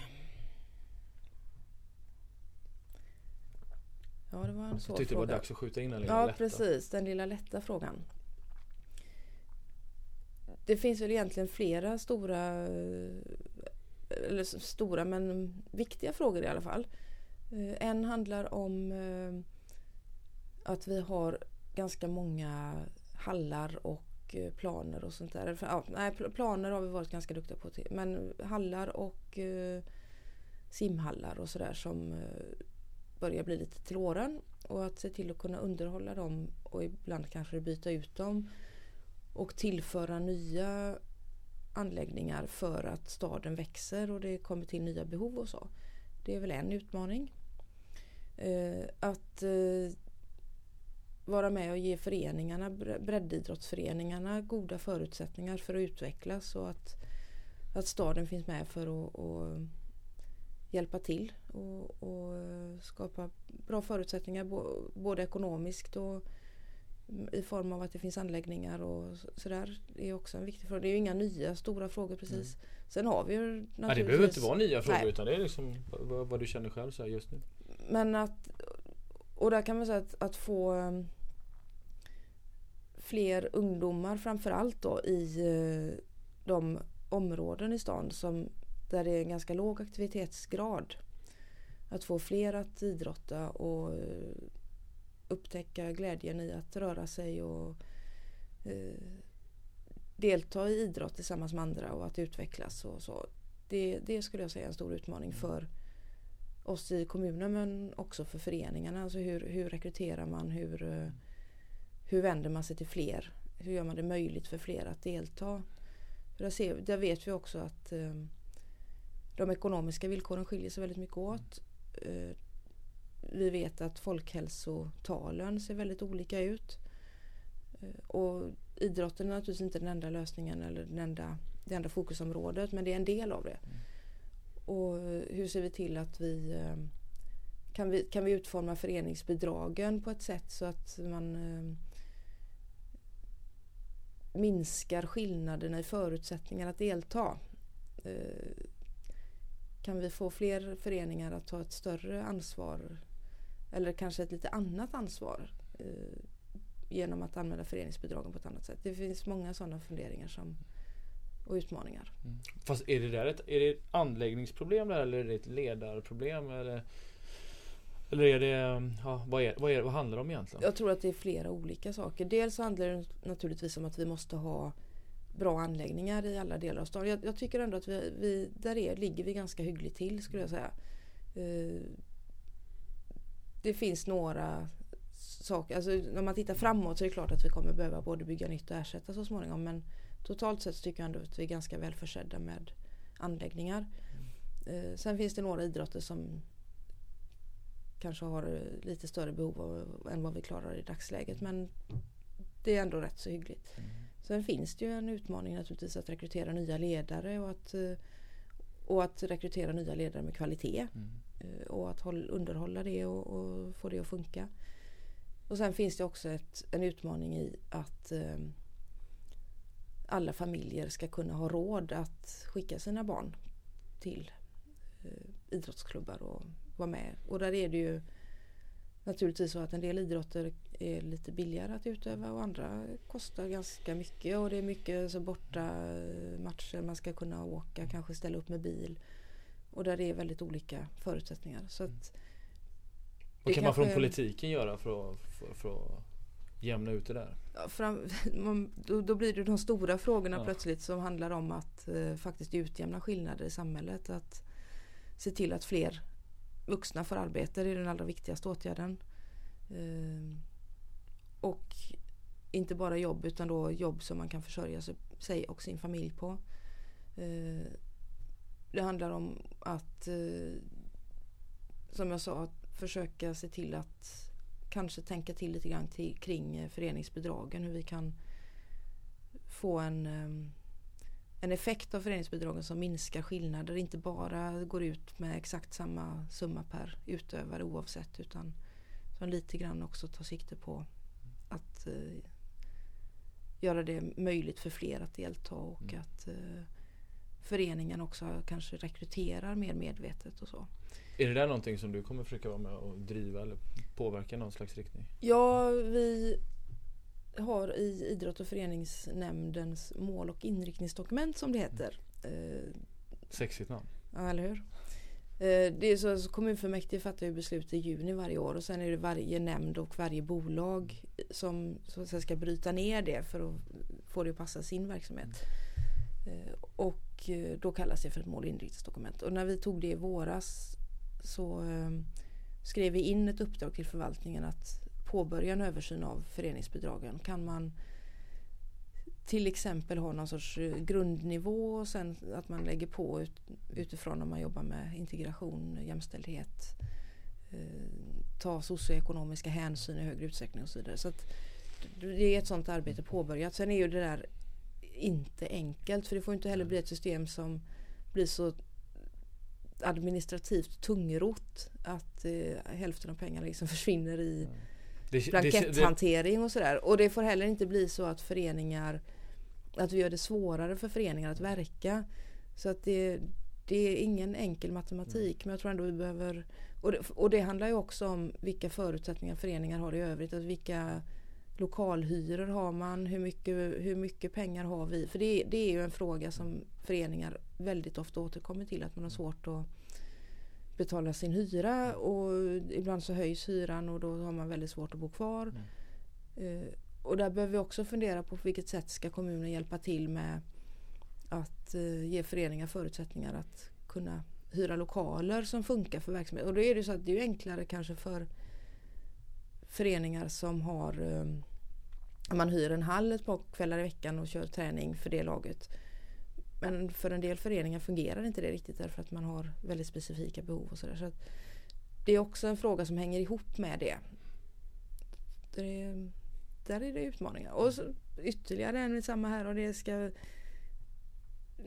Ja det var en svår fråga. Jag tyckte det var dags att skjuta in den lilla Ja lätta. precis, den lilla lätta frågan. Det finns väl egentligen flera stora eller stora men viktiga frågor i alla fall. Eh, en handlar om eh, att vi har ganska många hallar och eh, planer och sånt där. Ja, nej, planer har vi varit ganska duktiga på. Men hallar och simhallar och sådär som börjar bli lite till åren. Och att se till att kunna underhålla dem och ibland kanske byta ut dem. Och tillföra nya anläggningar för att staden växer och det kommer till nya behov och så. Det är väl en utmaning. Eh, att eh, vara med och ge föreningarna, breddidrottsföreningarna goda förutsättningar för att utvecklas och att, att staden finns med för att, att hjälpa till och, och, skapa bra förutsättningar både ekonomiskt och i form av att det finns anläggningar och sådär. Det är också en viktig fråga. Det är ju inga nya stora frågor precis. Mm. Sen har vi ju naturligtvis... Nej, det behöver inte vara nya frågor Nej. utan det är liksom vad, vad, du känner själv så just nu. Men att... Och där kan man säga att, att få um, fler ungdomar framförallt då i uh, de områden i stan som, där det är en ganska låg aktivitetsgrad. Att få fler att idrotta och uh, upptäcka glädjen i att röra sig och eh, delta i idrott tillsammans med andra och att utvecklas och så. Det, det skulle jag säga är en stor utmaning för oss i kommunen men också för föreningarna. Alltså hur, hur rekryterar man? Hur, eh, hur vänder man sig till fler? Hur gör man det möjligt för fler att delta? För där, ser, där vet vi också att eh, de ekonomiska villkoren skiljer sig väldigt mycket åt. Eh, vi vet att folkhälsotalen ser väldigt olika ut. Eh, och idrotten är naturligtvis inte den enda lösningen eller den enda, det enda fokusområdet men det är en del av det. Mm. Och hur ser vi till att vi eh, kan, vi kan vi utforma föreningsbidragen på ett sätt så att man eh, minskar skillnaderna i förutsättningar att delta. Kan vi få fler föreningar att ta ett större ansvar eller kanske ett lite annat ansvar eh, genom att använda föreningsbidragen på ett annat sätt. Det finns många sådana funderingar som, och utmaningar. Mm. Fast är det där ett, är det ett anläggningsproblem där, eller är det ett ledarproblem? Eller, eller är det, ja, vad, är, vad, är, vad handlar det om egentligen? Jag tror att det är flera olika saker. Dels handlar det naturligtvis om att vi måste ha bra anläggningar i alla delar av staden. Jag, jag tycker ändå att vi, vi där är, ligger vi ganska hyggligt till skulle jag säga. Uh, det finns några saker. Alltså, när man tittar framåt så är det klart att vi kommer behöva både bygga nytt och ersätta så småningom. Men totalt sett tycker jag ändå att vi är ganska väl försedda med anläggningar. Mm. Eh, sen finns det några idrotter som kanske har lite större behov av, än vad vi klarar i dagsläget. Men det är ändå rätt så hyggligt. Mm. Sen finns det ju en utmaning naturligtvis att rekrytera nya ledare och att, eh, och att rekrytera nya ledare med kvalitet. Mm. Eh, och att underhålla det och, och, få det att funka. Och sen finns det också ett, en utmaning i att eh, alla familjer ska kunna ha råd att skicka sina barn till eh, idrottsklubbar och vara med. Och där är det ju naturligtvis så att en del idrotter är lite billigare att utöva och andra kostar ganska mycket och det är mycket så borta eh, matcher man ska kunna åka, kanske ställa upp med bil. Och där det är väldigt olika förutsättningar. Så att Vad kan man från politiken göra för att, för, för att jämna ut det där? Fram, då, då, blir det de stora frågorna Ja. plötsligt som handlar om att eh, faktiskt utjämna skillnader i samhället. Att se till att fler vuxna får arbete, det är den allra viktigaste åtgärden. Eh, och inte bara jobb utan då jobb som man kan försörja sig, sig och sin familj på. Eh, det handlar om att, eh, som jag sa, att försöka se till att kanske tänka till lite grann till, kring eh, föreningsbidragen. Hur vi kan få en, eh, en effekt av föreningsbidragen som minskar skillnader. Inte bara går ut med exakt samma summa per utövare oavsett utan som lite grann också tar sikte på att eh, göra det möjligt för fler att delta och Mm. att eh, föreningen också kanske rekryterar mer medvetet och så. Är det där någonting som du kommer försöka vara med och driva eller påverka någon slags riktning? Ja, vi har i idrott och föreningsnämndens mål och inriktningsdokument som det heter. Eh, Sexigt namn. Ja, eller hur? Eh, Det är så, alltså kommunfullmäktige fattar ju beslut i juni varje år och sen är det varje nämnd och varje bolag som säga, ska bryta ner det för att få det att passa sin verksamhet. Eh, Eh, och eh, då kallas det för ett mål och. Och när vi tog det i våras så eh, skrev vi in ett uppdrag till förvaltningen att påbörja en översyn av föreningsbidragen. Kan man till exempel ha någon sorts grundnivå och sen att man lägger på ut, utifrån om man jobbar med integration, jämställdhet, eh, ta socioekonomiska hänsyn i högre utsträckning och så vidare. Så att det är ett sådant arbete påbörjat. Sen är ju det där inte enkelt för det får inte heller bli ett system som blir så administrativt tungrot att eh, hälften av pengarna liksom försvinner i Det, det, blanketthantering och sådär. Och det får heller inte bli så att föreningar att vi gör det svårare för föreningar att verka. Så att det, det är ingen enkel matematik men jag tror ändå vi behöver och det, och det handlar ju också om vilka förutsättningar föreningar har i övrigt. Att vilka lokalhyror har man? Hur mycket, hur mycket pengar har vi? För det, det är ju en fråga som föreningar väldigt ofta återkommer till att man har svårt att betala sin hyra och ibland så höjs hyran och då har man väldigt svårt att bo kvar. Eh, och där behöver vi också fundera på på vilket sätt ska kommunen hjälpa till med att eh, ge föreningar förutsättningar att kunna hyra lokaler som funkar för verksamhet. Och då är det så att det är ju enklare kanske för föreningar som har ehm, man hyr en hall ett par kvällar i veckan och kör träning för det laget. Men för en del föreningar fungerar inte det riktigt därför att man har väldigt specifika behov och sådär. Så att det är också en fråga som hänger ihop med det. det är, där är det utmaningar. Och så ytterligare en samma här och det ska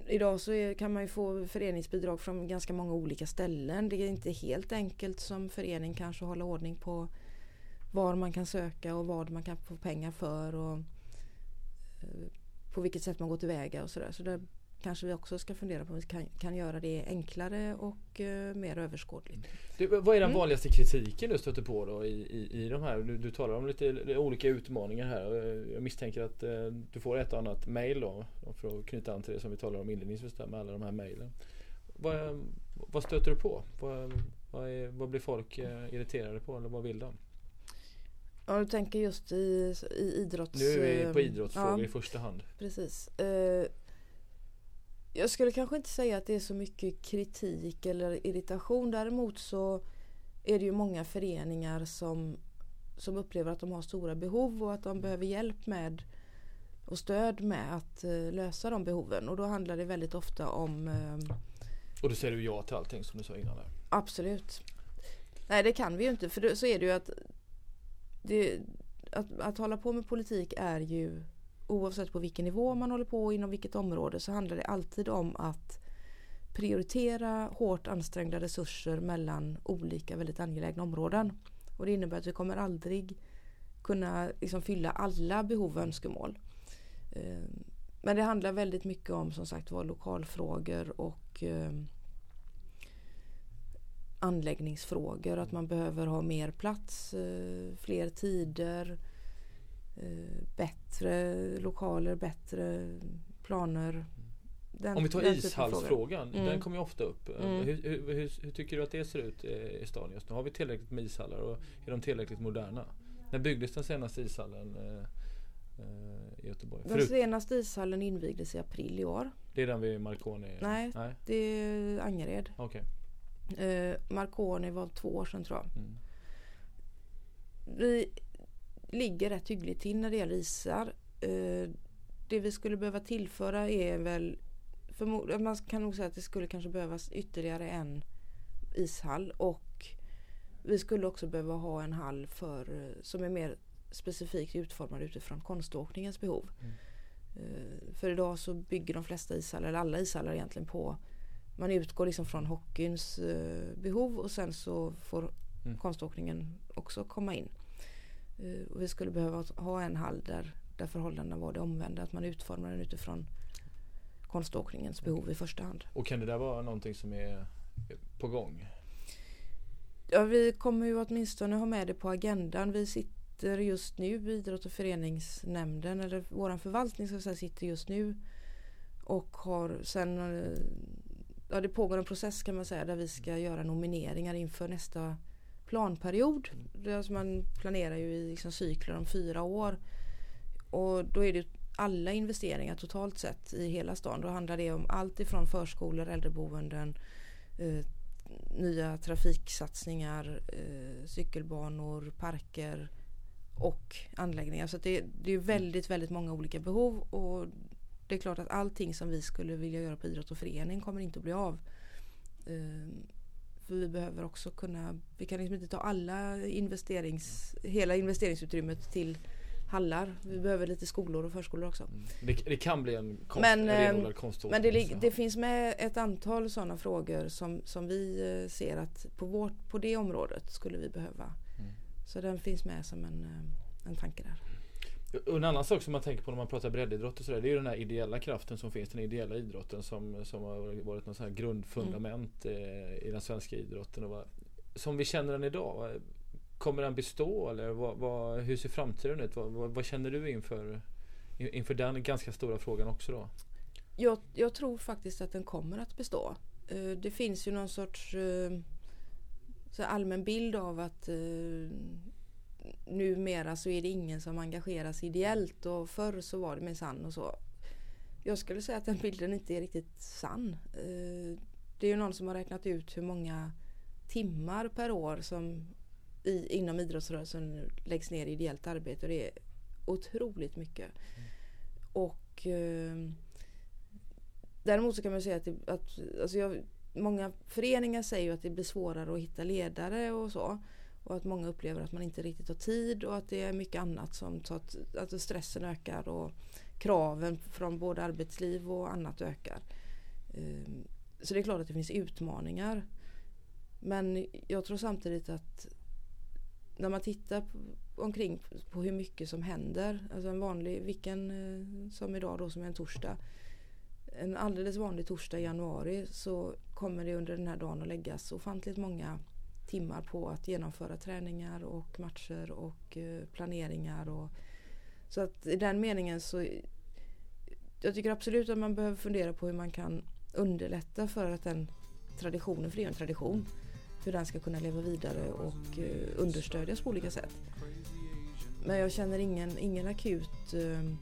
Idag så är, kan man ju få föreningsbidrag från ganska många olika ställen. Det är inte helt enkelt som förening kanske att hålla ordning på var man kan söka och vad man kan få pengar för och eh, på vilket sätt man går tillväga och sådär. Så där kanske vi också ska fundera på om vi kan, kan göra det enklare och eh, mer överskådligt. Du, vad är den Mm. vanligaste kritiken du stöter på då i, i, i de här? Du, du talar om lite olika utmaningar här. och Jag misstänker att eh, du får ett och annat mail då. För att knyta an till det som vi talade om inledningsvis där med alla de här mailen. Vad, vad stöter du på? Vad, vad, är, vad blir folk eh, irriterade på eller vad vill de? Ja, du tänker just i, i idrotts... Nu är vi på eh, idrottsfrågor ja. i första hand. Precis. Eh, jag skulle kanske inte säga att det är så mycket kritik eller irritation. Däremot så är det ju många föreningar som, som upplever att de har stora behov och att de behöver hjälp med och stöd med att eh, lösa de behoven. Och då handlar det väldigt ofta om Och då säger du ja till allting som du sa innan där. Absolut. Nej det kan vi ju inte för så är det ju att, det, att att hålla på med politik är ju oavsett på vilken nivå man håller på och inom vilket område så handlar det alltid om att prioritera hårt ansträngda resurser mellan olika väldigt angelägna områden. Och det innebär att vi kommer aldrig kunna liksom fylla alla behov och önskemål. Eh, men det handlar väldigt mycket om som sagt var lokalfrågor och eh, anläggningsfrågor. Att man behöver ha mer plats, eh, fler tider, eh, bättre lokaler, bättre planer. Den, Om vi tar ishallsfrågan, Mm. den kommer ju ofta upp. Mm. Hur, hur, hur, hur tycker du att det ser ut eh, i stan just nu? Har vi tillräckligt med ishallar och är de tillräckligt moderna? När byggdes den senaste ishallen eh, eh, i Göteborg? Den Förut, senaste ishallen invigdes i april i år. det är den vid Marconi? Nej. Nej, Det är Angered. okej. Eh, Marconi var två år sedan tror jag. Mm. Vi ligger rätt hyggligt till när det gäller isar. Eh, det vi skulle behöva tillföra är väl man kan nog säga att det skulle kanske behövas ytterligare en ishall och vi skulle också behöva ha en hall för, eh, som är mer specifikt utformad utifrån konståkningens behov. Mm. Eh, För idag så bygger de flesta ishallar, eller alla ishallar egentligen på man utgår liksom från hockeyns eh, behov och sen så får Mm. konståkningen också komma in. Eh, Och vi skulle behöva ha en hall där, där förhållandena var det omvända. Att man utformar den utifrån konståkningens behov i första hand. Och kan det där vara någonting som är på gång? Ja, vi kommer ju åtminstone ha med det på agendan. Vi sitter just nu, idrott och föreningsnämnden, eller vår förvaltning ska säga, sitter just nu och har sen, eh, ja det pågår en process kan man säga där vi ska göra nomineringar inför nästa planperiod. Det är alltså man planerar ju i liksom cykler om fyra år. Och då är det alla investeringar totalt sett i hela stan. Då handlar det om allt ifrån förskolor, äldreboenden, eh, nya trafiksatsningar, eh, cykelbanor, parker och anläggningar. Så att det, det är väldigt, väldigt många olika behov och det är klart att allting som vi skulle vilja göra på idrott och förening kommer inte att bli av. Eh, för vi behöver också kunna, vi kan liksom inte ta alla investerings, hela investeringsutrymmet till hallar. Vi behöver lite skolor och förskolor också. Mm. Det, det kan bli en konst, Men, en eh, konståkning. Men det, det finns med ett antal sådana frågor som, som vi eh, ser att på, vårt, på det området skulle vi behöva. Mm. Så den finns med som en, eh, en tanke där. Och En annan sak som man tänker på när man pratar breddidrott och sådär, det är ju den här ideella kraften som finns, den ideella idrotten som, som har varit något sånt här grundfundament Mm. i den svenska idrotten. Och vad, som vi känner den idag, kommer den bestå eller vad, vad, hur ser framtiden ut? Vad, vad, vad känner du inför, inför den ganska stora frågan också då? Jag, jag tror faktiskt att den kommer att bestå. Eh, det finns ju någon sorts eh, så allmän bild av att numera så är det ingen som engageras ideellt och förr så var det minsann och så. Jag skulle säga att den bilden inte är riktigt sann. Eh, det är ju någon som har räknat ut hur många timmar per år som i, inom idrottsrörelsen läggs ner i ideellt arbete och det är otroligt mycket. Och eh, Däremot så kan man säga att, det, att alltså jag, många föreningar säger ju att det blir svårare att hitta ledare och så. Och att många upplever att man inte riktigt har tid och att det är mycket annat som tar, att stressen ökar och kraven från både arbetsliv och annat ökar. Ehm, så det är klart att det finns utmaningar. Men jag tror samtidigt att när man tittar omkring på hur mycket som händer. Alltså en vanlig, vilken eh, som idag då som är en torsdag. En alldeles vanlig torsdag i januari så kommer det under den här dagen att läggas ofantligt många timmar på att genomföra träningar och matcher och eh, planeringar. Och, så att i den meningen så jag tycker absolut att man behöver fundera på hur man kan underlätta för att den traditionen, för det är ju en tradition, hur den ska kunna leva vidare och eh, understödjas på olika sätt. Men jag känner ingen, ingen akut, eh,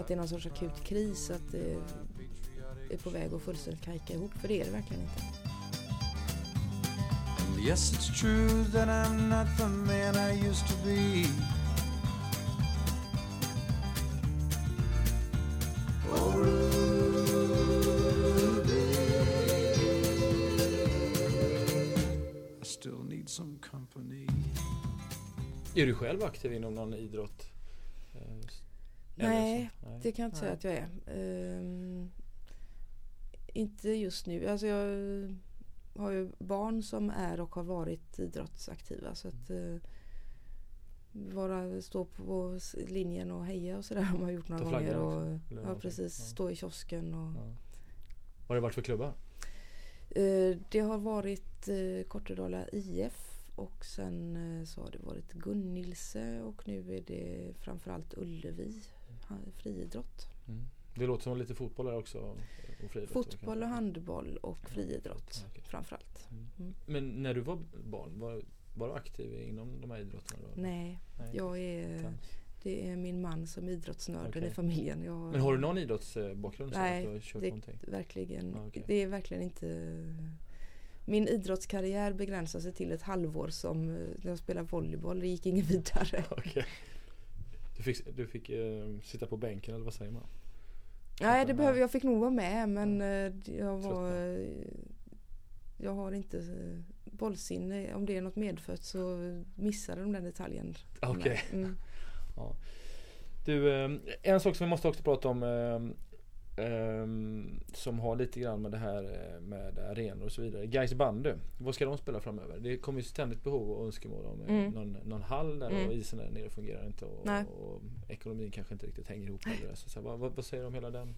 att det är någon sorts akut kris, att det är på väg att fullständigt kajka ihop, för det är det verkligen inte. Yes, it's true that I'm not the man I used to be. Oh, Ruby. I still need some company. Är du själv aktiv inom någon idrott? Eh, Nej? Nej. Det kan jag inte säga Nej. att jag är. Ehm, inte just nu. Alltså jag har ju barn som är och har varit idrottsaktiva. Så att eh, vara stå på linjen och heja och sådär har man gjort några gånger. Och, ja, precis. Ja. Stå i kiosken. Och, Ja. Vad har det varit för klubbar? Eh, det har varit eh, Kortedala IF och sen eh, så har det varit Gunnilse och nu är det framförallt Ullevi friidrott. Mm. Det låter som lite fotboll där också. Och friidrott Fotboll och handboll och friidrott Ja, okej. framförallt. Mm. Mm. Men när du var barn, var, Var du aktiv inom de här idrotterna? Då? Nej, Nej. jag är, Utan- det är min man som är idrottsnörden Okej. i familjen. Jag, Men har du någon idrottsbakgrund? så Nej, att du har kört det-? Verkligen, Ja, okej. det är verkligen inte min idrottskarriär begränsar sig till ett halvår som eh, när jag spelade volleyboll. Det gick inget vidare. Okej. Du fick, du fick eh, sitta på bänken eller vad säger man? Nej, det behöver, jag fick nog vara med men eh, jag var... eh, Jag har inte eh, bollsinne. Om det är något medfött så missade de den detaljen. Okej. Mm. Du, eh, en sak som vi måste också prata om eh, som har lite grann med det här eh, med arenor och så vidare. Gais bandy, vad ska de spela framöver? Det kommer ju ständigt behov och önskemål om eh, Mm. någon, någon hall där Mm. och isen där nere fungerar inte och, och ekonomin kanske inte riktigt hänger ihop. Eller så, så, vad, vad, vad säger du om hela den?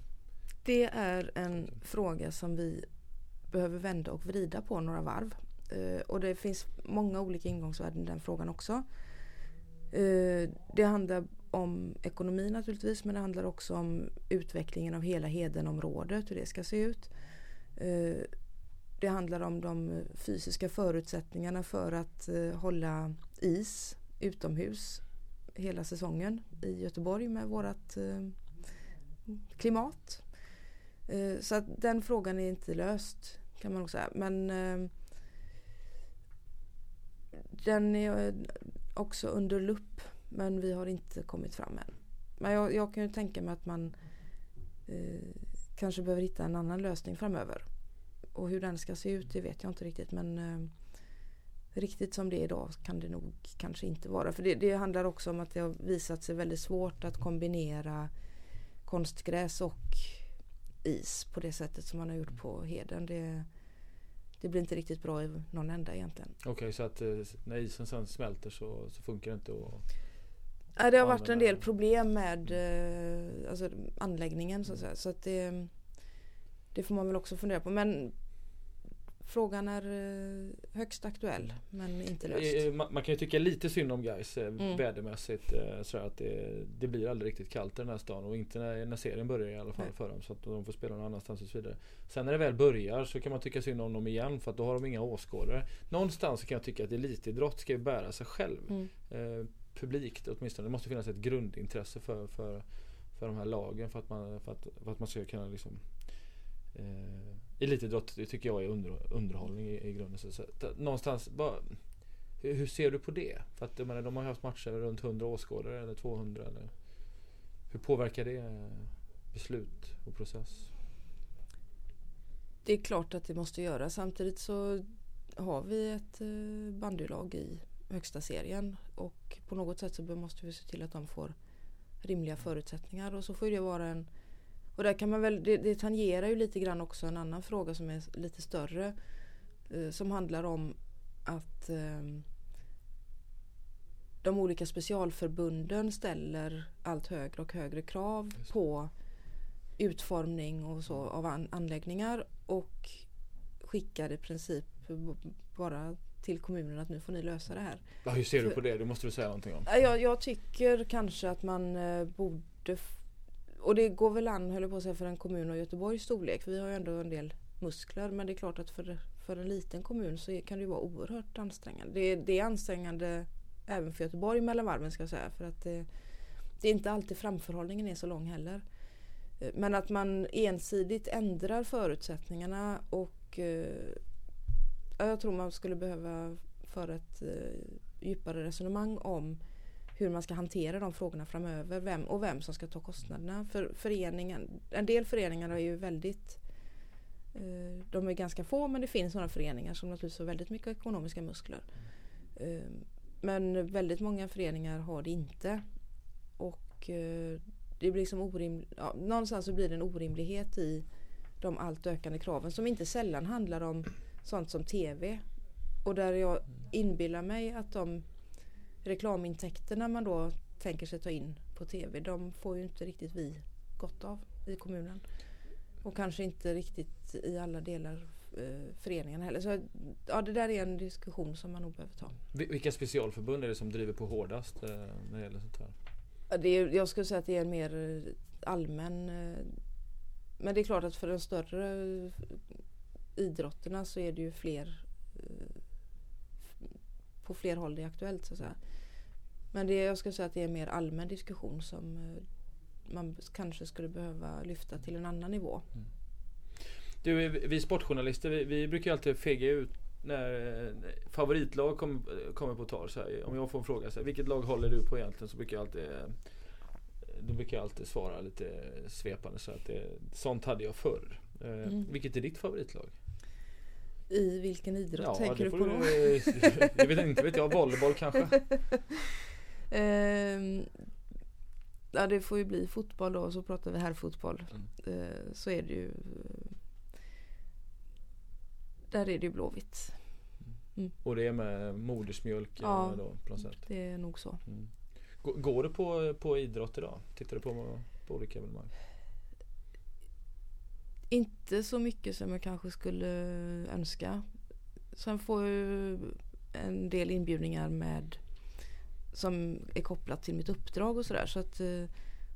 Det är en fråga som vi behöver vända och vrida på några varv. Eh, och det finns många olika ingångsvärden i den frågan också. Eh, det handlar om ekonomi naturligtvis men det handlar också om utvecklingen av hela Hedenområdet, hur det ska se ut. Eh, det handlar om de fysiska förutsättningarna för att eh, hålla is utomhus hela säsongen i Göteborg med vårt klimat. Så att den frågan är inte löst kan man nog säga. Men den är också under lupp men vi har inte kommit fram än. Men jag, jag kan ju tänka mig att man eh, kanske behöver hitta en annan lösning framöver. Och hur den ska se ut det vet jag inte riktigt men eh, riktigt som det är idag kan det nog kanske inte vara. För det, det handlar också om att det har visat sig väldigt svårt att kombinera konstgräs och is på det sättet som man har gjort på Heden. Det, det blir inte riktigt bra i någon ända egentligen. Okej, så att eh, när isen sen smälter så, så funkar det inte och Ja, det har varit en del problem med eh, alltså, anläggningen så att. Så att det, det får man väl också fundera på. Men frågan är eh, högst aktuell men inte löst. Eh, Man, man kan ju tycka lite synd om guys eh, Mm. vädermässigt. Eh, så att det, det blir aldrig riktigt kallt i den här stan och inte när, när serien börjar i alla fall Nej. för dem. Så att de får spela någon annanstans och så vidare. Sen när det väl börjar så kan man tycka synd om dem igen för att då har de inga åskådare. Någonstans kan jag tycka att elitidrott ska ju bära sig själv. Mm. Eh, publikt åtminstone. Det måste finnas ett grundintresse för, för, för de här lagen för att man, för att, för att man ska kunna liksom eh, Elitidrott det tycker jag är under, underhållning i, i grunden. Så, så, eh, någonstans, bara, hur, hur ser du på det? För att jag menar, de har ju haft matcher med runt 100 åskådare eller 200. Eller, hur påverkar det eh, beslut och process? Det är klart att det måste göra. Samtidigt så har vi ett eh, bandylag i högsta serien och på något sätt så måste vi se till att de får rimliga förutsättningar och så får det vara en och där kan man väl, det, det tangerar ju lite grann också en annan fråga som är lite större eh, som handlar om att eh, de olika specialförbunden ställer allt högre och högre krav på utformning och så av an, anläggningar och skickar i princip bara till kommunen att nu får ni lösa det här. Ja, hur ser du på det? Det måste du säga någonting om. Ja, Jag, jag tycker kanske att man eh, borde och det går väl an höll jag på att säga för en kommun av Göteborgs storlek för vi har ju ändå en del muskler men det är klart att för, för en liten kommun så kan det ju vara oerhört ansträngande. Det, är- det är ansträngande även för Göteborg mellan varven ska jag säga för att det, det är inte alltid framförhållningen är så lång heller. Men att man ensidigt ändrar förutsättningarna och eh, jag tror man skulle behöva föra ett eh, djupare resonemang om hur man ska hantera de frågorna framöver vem, och vem som ska ta kostnaderna. För föreningen, en del föreningar är ju väldigt eh, de är ganska få men det finns några föreningar som naturligtvis har väldigt mycket ekonomiska muskler. Eh, men väldigt många föreningar har det inte. Och eh, det blir liksom orimligt. ja, någonstans så blir det en orimlighet i de allt ökande kraven som inte sällan handlar om sånt som TV. Och där jag inbillar mig att de reklamintäkterna man då tänker sig ta in på TV, de får ju inte riktigt vi gott av i kommunen. Och kanske inte riktigt i alla delar eh, föreningen heller. Så ja, det där är en diskussion som man nog behöver ta. Vi- Vilka specialförbund är det som driver på hårdast eh, när det gäller sånt här? Ja, det är, jag skulle säga att det är en mer eh, allmän... Men det är klart att för de större idrotterna så är det ju fler på fler håll det är aktuellt. Så. Men det, jag skulle säga att det är en mer allmän diskussion som eh, man kanske skulle behöva lyfta till en annan nivå. Du, vi sportjournalister vi, vi brukar alltid fega ut när eh, favoritlag kommer kommer på tal. Så här, om jag får en fråga, så här, vilket lag håller du på egentligen? Så brukar jag alltid eh, då brukar jag alltid svara lite svepande så att det, sånt hade jag förr. Mm. Vilket är ditt favoritlag? I vilken idrott tänker det du på då? jag vet inte, vet jag, volleyboll kanske? Ehm, ja, det får ju bli fotboll då, så pratar vi herrfotboll. Mm. Eh, så är det ju. eh, Där är det ju Blåvitt. Och det är med modersmjölk eh, Ja. då, på något sätt. Det är nog så. Mm. Går- Går du på, på idrott idag? Tittar du på, på olika evenemang? Inte så mycket som jag kanske skulle önska. Sen får jag ju en del inbjudningar med som är kopplat till mitt uppdrag och sådär. Så att, eh,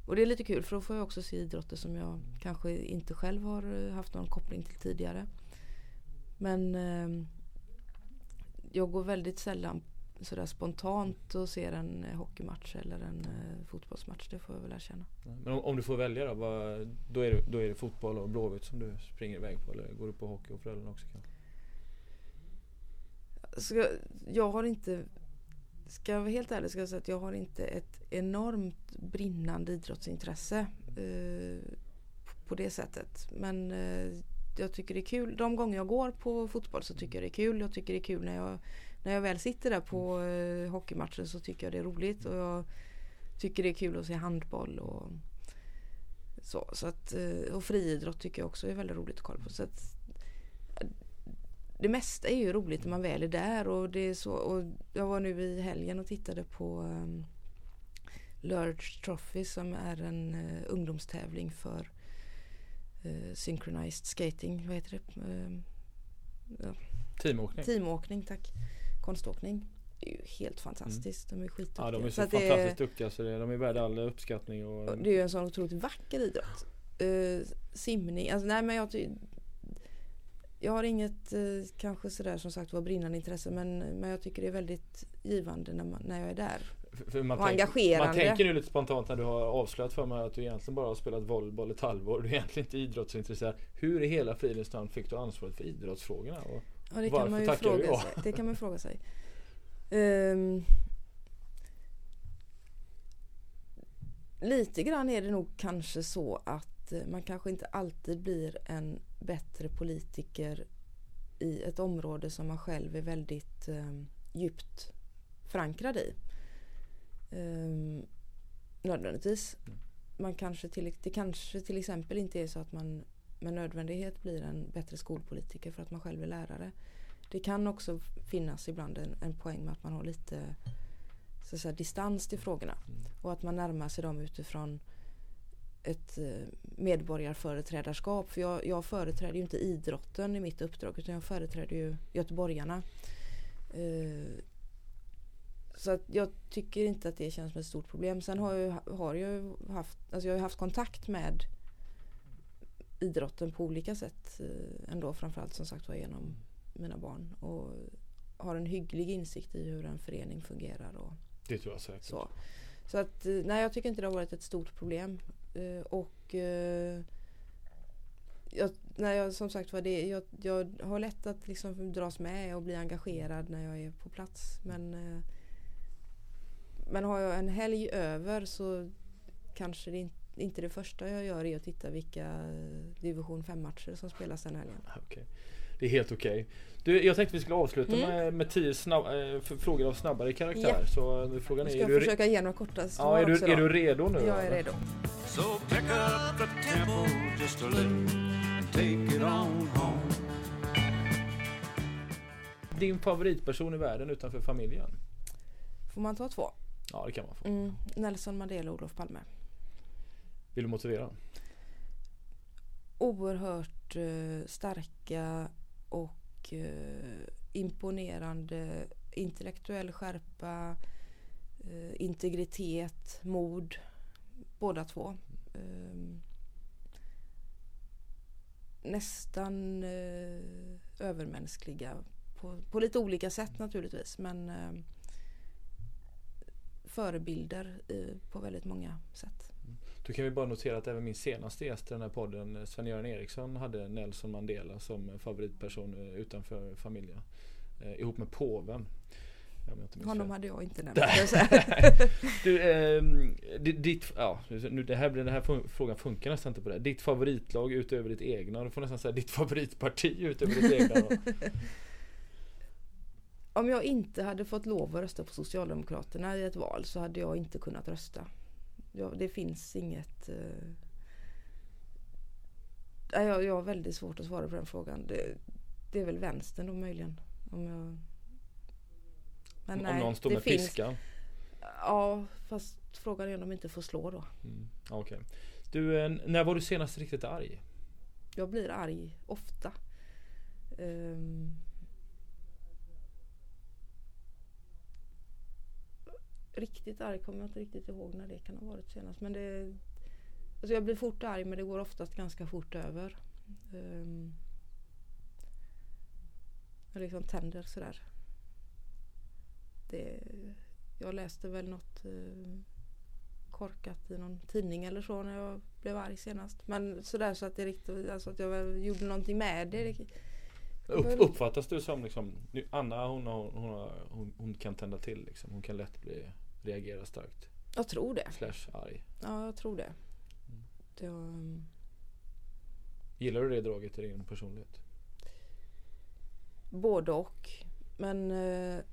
och det är lite kul för då får jag också se idrotter som jag kanske inte själv har eh, haft någon koppling till tidigare. Men eh, jag går väldigt sällan sådär spontant och ser en eh, hockeymatch eller en eh, fotbollsmatch. Det får jag väl erkänna. Men om, om du får välja då? Vad, då, är det, då är det fotboll och Blåvitt som du springer iväg på? Eller går du på hockey och Frölunda också kanske? ska, jag har inte, ska jag vara helt ärlig ska jag säga att jag har inte ett enormt brinnande idrottsintresse eh, på det sättet. Men eh, jag tycker det är kul. De gånger jag går på fotboll så tycker jag det är kul. Jag tycker det är kul när jag, när jag väl sitter där på eh, hockeymatchen så tycker jag det är roligt. Och jag tycker det är kul att se handboll och så. så att, eh, och friidrott tycker jag också är väldigt roligt att kolla på. Så att, det mesta är ju roligt när man väl är där och det är så. Och jag var nu i helgen och tittade på um, Lurch Trophy som är en uh, ungdomstävling för uh, synchronized skating. Vad heter det? Um, Teamåkning? teamåkning, tack. Konståkning. Det är ju helt fantastiskt. De är skitduktiga. Ja de är så, det fantastiskt duktiga så det, de är värda all uppskattning. Och, och det är ju en sån otroligt vacker idrott. Uh, simning, alltså nej men jag jag har inget eh, kanske sådär som sagt var brinnande intresse men, men jag tycker det är väldigt givande när, man, när jag är där. för- för man och tänk- engagerande. Man tänker nu lite spontant när du har avslöjat för mig att du egentligen bara har spelat volleyboll ett halvår. Du är egentligen inte idrottsintresserad. Hur i hela fridens namn fick du ansvaret för idrottsfrågorna? Och, Ja, det kan man ju du fråga sig. Det kan man fråga sig. Ehm, lite grann är det nog kanske så att eh, man kanske inte alltid blir en bättre politiker i ett område som man själv är väldigt um, djupt förankrad i. Um, nödvändigtvis. Mm. Man kanske till, det kanske till exempel inte är så att man med nödvändighet blir en bättre skolpolitiker för att man själv är lärare. Det kan också finnas ibland en, en poäng med att man har lite så säga, distans till frågorna. Mm. Och att man närmar sig dem utifrån ett eh, medborgarföreträdarskap. För jag, jag företräder ju inte idrotten i mitt uppdrag utan jag företräder ju göteborgarna. Eh, så att jag tycker inte att det känns som ett stort problem. Sen har jag, har jag haft, alltså jag har haft kontakt med idrotten på olika sätt eh, ändå. Framförallt som sagt var genom mina barn. Och har en hygglig insikt i hur en förening fungerar och det tror jag säkert. så. Så att eh, nej jag tycker inte det har varit ett stort problem. Eh, och jag, nej, jag, som sagt var det, jag, jag har lätt att liksom dras med och bli engagerad när jag är på plats. Men, men har jag en helg över så kanske det inte, inte det första jag gör är att titta vilka division 5 matcher som spelas den helgen. Okej. Det är helt okej. Du, jag tänkte vi skulle avsluta Mm. med, med tio snabb, eh, frågor av snabbare karaktär. Ja. Så eh, frågan Jag är, ska är du, försöka ge några korta ja, svar är, också du, är du redo nu? Jag är redo. So pick up the tempo just a little and take it on home. Din favoritperson i världen utanför familjen? Får man ta två? Ja det kan man få. Mm, Nelson Mandela och Olof Palme. Vill du motivera? oerhört eh, starka och eh, imponerande intellektuell skärpa, eh, integritet, mod. Båda två. Ehm, nästan övermänskliga på, på lite olika sätt naturligtvis men eh, förebilder eh, på väldigt många sätt. Då kan vi bara notera att även min senaste gäst i den här podden, Sven-Göran Eriksson, hade Nelson Mandela som favoritperson eh, utanför familjen. Eh, ihop med påven. Honom hade jag inte nämnt. Du, di- ditt, ja, nu, det här, den här frågan funkar nästan inte på det. Ditt favoritlag utöver ditt egna. Du får nästan säga ditt favoritparti utöver ditt egna. Om jag inte hade fått lov att rösta på Socialdemokraterna i ett val så hade jag inte kunnat rösta. Ja, det finns inget... Eh... nej, Jag, jag har väldigt svårt att svara på den frågan. Det, det är väl vänstern då möjligen. Om, jag... Men om någon står med finns- piskan. Ja, fast frågan är om de inte får slå då. Mm, okej. Du, eh, när var du senast riktigt arg? Jag blir arg ofta. Ehm. Riktigt arg kommer jag inte riktigt ihåg när det kan ha varit senast. Men det, alltså jag blir fort arg men det går oftast ganska fort över. Um, jag liksom tänder sådär. Det, jag läste väl något eh, korkat i någon tidning eller så när jag blev arg senast. Men sådär så att det riktigt, alltså att jag gjorde någonting med det. Upp, uppfattas du som liksom, Anna hon, hon, hon, hon kan tända till liksom. Hon kan lätt bli, reagera starkt. jag tror det. Slash arg. Ja, jag tror det. det var, mm, Gillar du det draget i din personlighet? både och. Men eh,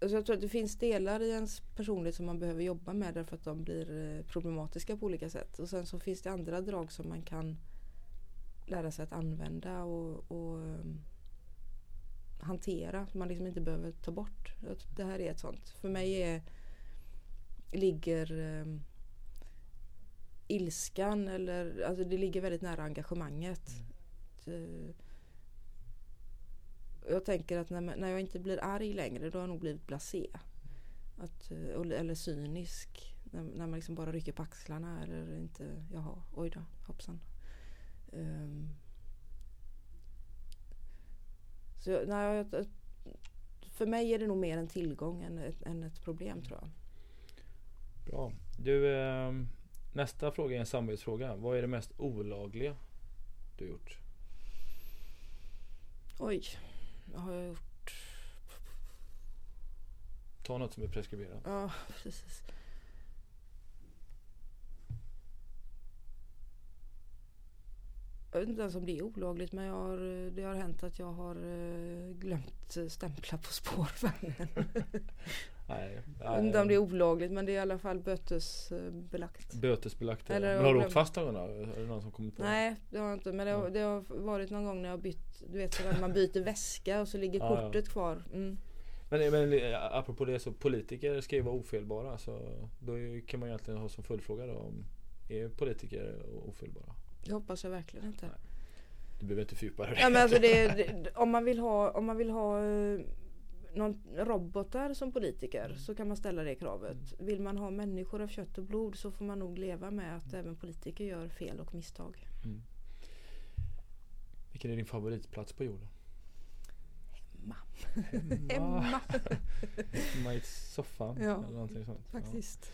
alltså jag tror att det finns delar i ens personlighet som man behöver jobba med därför att de blir eh, problematiska på olika sätt. Och sen så finns det andra drag som man kan lära sig att använda och, och eh, hantera. Som man liksom inte behöver ta bort. Det här är ett sånt. För mig är, ligger eh, ilskan eller alltså det ligger väldigt nära engagemanget. Eh, Jag tänker att när, när jag inte blir arg längre då har jag nog blivit blasé. Att, eh, eller cynisk. När, när man liksom bara rycker på axlarna eller inte, jaha, oj då, hoppsan. Ehm. Så jag- nej, för mig är det nog mer en tillgång än ett, än ett problem tror jag. Bra. Du, eh, nästa fråga är en samvetsfråga. Vad är det mest olagliga du gjort? Oj, vad har jag gjort? Ta något som är preskriberat. Ja, precis. Jag vet inte ens om det är olagligt men jag har, det har hänt att jag har eh, glömt stämpla på spårvagnen. Nej, Jag vet inte om det är olagligt men det är i alla fall bötesbelagt. Bötesbelagt. Eller Men har du åkt fast någon? Är det någon som kommit på? Nej det har jag inte men det har, det har varit någon gång när jag bytt, du vet sådär när man byter väska och så ligger Ja, ja. kortet kvar. Mm. Men, men eh, apropå det så politiker ska ju vara ofelbara. Så då kan man egentligen ha som följdfråga då om är politiker ofelbara? Det hoppas jag verkligen inte. Nej. Du behöver inte fördjupa dig. Ja, men alltså det, det, om man vill ha, om man vill ha eh, någon robotar som politiker så kan man ställa det kravet. Vill man ha människor av kött och blod så får man nog leva med att även politiker gör fel och misstag. Mm. Vilken är din favoritplats på jorden? Hemma. Hemma. Hemma Hemma i soffan Ja, eller någonting sånt. Ja. faktiskt.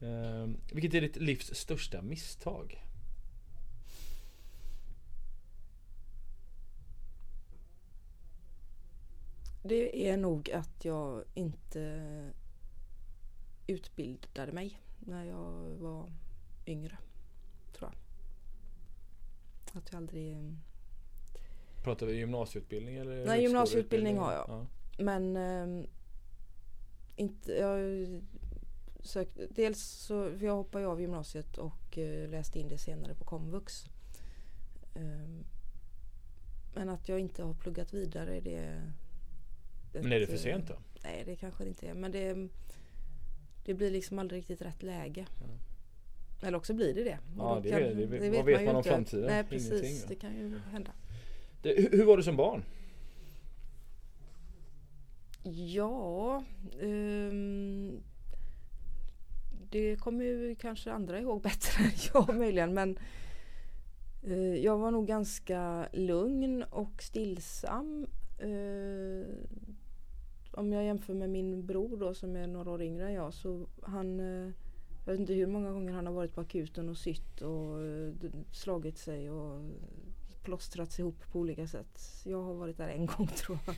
Ehm, vilket är ditt livs största misstag? Det är nog att jag inte utbildade mig när jag var yngre. Tror jag. Att jag aldrig Pratar vi gymnasieutbildning eller? Nej, gymnasieutbildning har jag. Ja. Men ehm, inte, jag sökte, dels så, för jag hoppade av gymnasiet och eh, läste in det senare på komvux. Ehm, men att jag inte har pluggat vidare det... Men är det för sent då? Nej det kanske det inte är men det, det blir liksom aldrig riktigt rätt läge. Eller också blir det det. Ja, då det är- det vet- vad vet ju man om inte. framtiden? Nej precis, Ingenting, det kan ju hända. Det, hur, hur var du som barn? Ja, ehm, det kommer ju kanske andra ihåg bättre än jag möjligen. Men Eh, Jag var nog ganska lugn och stillsam. Eh, om jag jämför med min bror då som är några år yngre än jag så han eh, Jag vet inte hur många gånger han har varit på akuten och sytt och eh, slagit sig och plåstrats ihop på olika sätt. Jag har varit där en gång tror jag.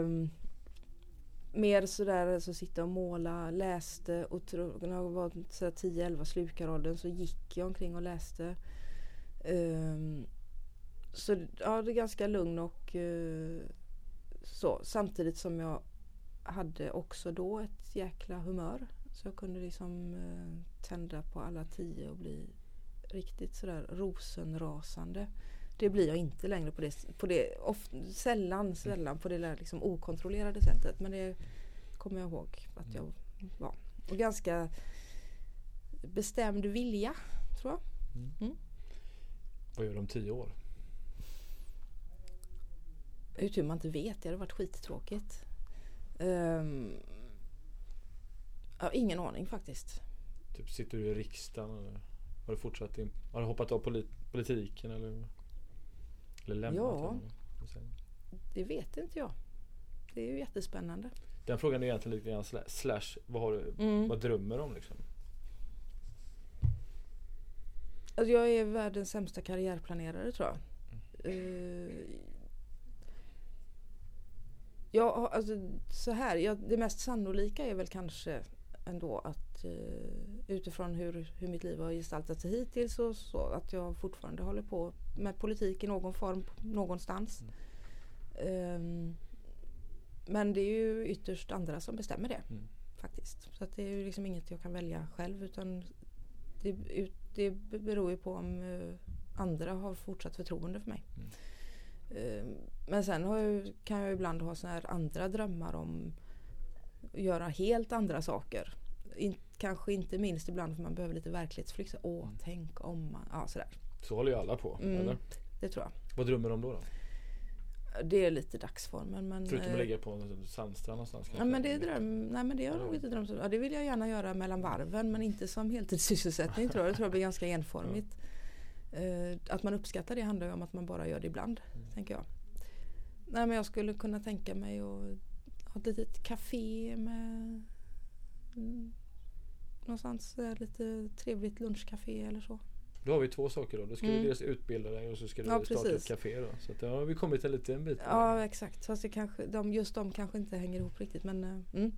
Um, mer sådär så sitta och måla, läste och när jag var 10-11 slukaråldern så gick jag omkring och läste. Um, så ja, det är ganska lugn och uh, så. Samtidigt som jag hade också då ett jäkla humör. Så jag kunde liksom eh, tända på alla tio och bli riktigt sådär rosenrasande. Det blir jag inte längre på det, på det of, sällan, sällan på det där liksom okontrollerade sättet. Men det kommer jag ihåg att jag var. Och ganska bestämd vilja, tror jag. Vad gör du om tio år? Hur tur man inte vet, det hade varit skittråkigt. Um, ja, ingen aning faktiskt. Typ sitter du i riksdagen eller har du fortsatt in, Har du hoppat av polit, politiken eller? Eller lämnat Ja. den? Det vet inte jag. Det är ju jättespännande. Den frågan är egentligen lite grann sla- slash vad, har du, Mm. vad drömmer du om liksom? Alltså jag är världens sämsta karriärplanerare tror jag. Eh, jag har- alltså, så här, jag, det mest sannolika är väl kanske ändå att eh, utifrån hur, hur mitt liv har gestaltat sig hittills och så att jag fortfarande håller på med politik i någon form någonstans. Ehm, men det är ju ytterst andra som bestämmer det Mm. faktiskt. Så att det är ju liksom inget jag kan välja själv utan det, det beror ju på om eh, andra har fortsatt förtroende för mig. Mm. Eh, Men sen jag, kan jag ibland ha såna här andra drömmar om att göra helt andra saker. In, kanske inte minst ibland för man behöver lite verklighetsflykt. Så, Åh, Mm. tänk om man... Ja, sådär. Så håller ju alla på. Mm. Eller? Det tror jag. Vad drömmer du om då? då? Det är lite dagsformen. Men, Förutom att eh, ligga på en sandstrand någonstans Ja, men det, är dröm, nej, men det har jag nog inte drömt om. Ja, det vill jag gärna göra mellan varven men inte som heltidssysselsättning tror jag. Det tror jag blir ganska enformigt. Eh, att man uppskattar det handlar ju om att man bara gör det ibland, Mm. Tänker jag. Nej, men jag skulle kunna tänka mig att ha ett litet café med mm, någonstans där, lite trevligt lunchcafé eller så. Då har vi två saker då. Då ska Mm. du dels utbilda dig och så ska du Ja, starta precis. ett café då. Så att då har vi kommit en liten bit. Ja, exakt. Fast det kanske, de, just de kanske inte hänger ihop riktigt. Men, eh, mm.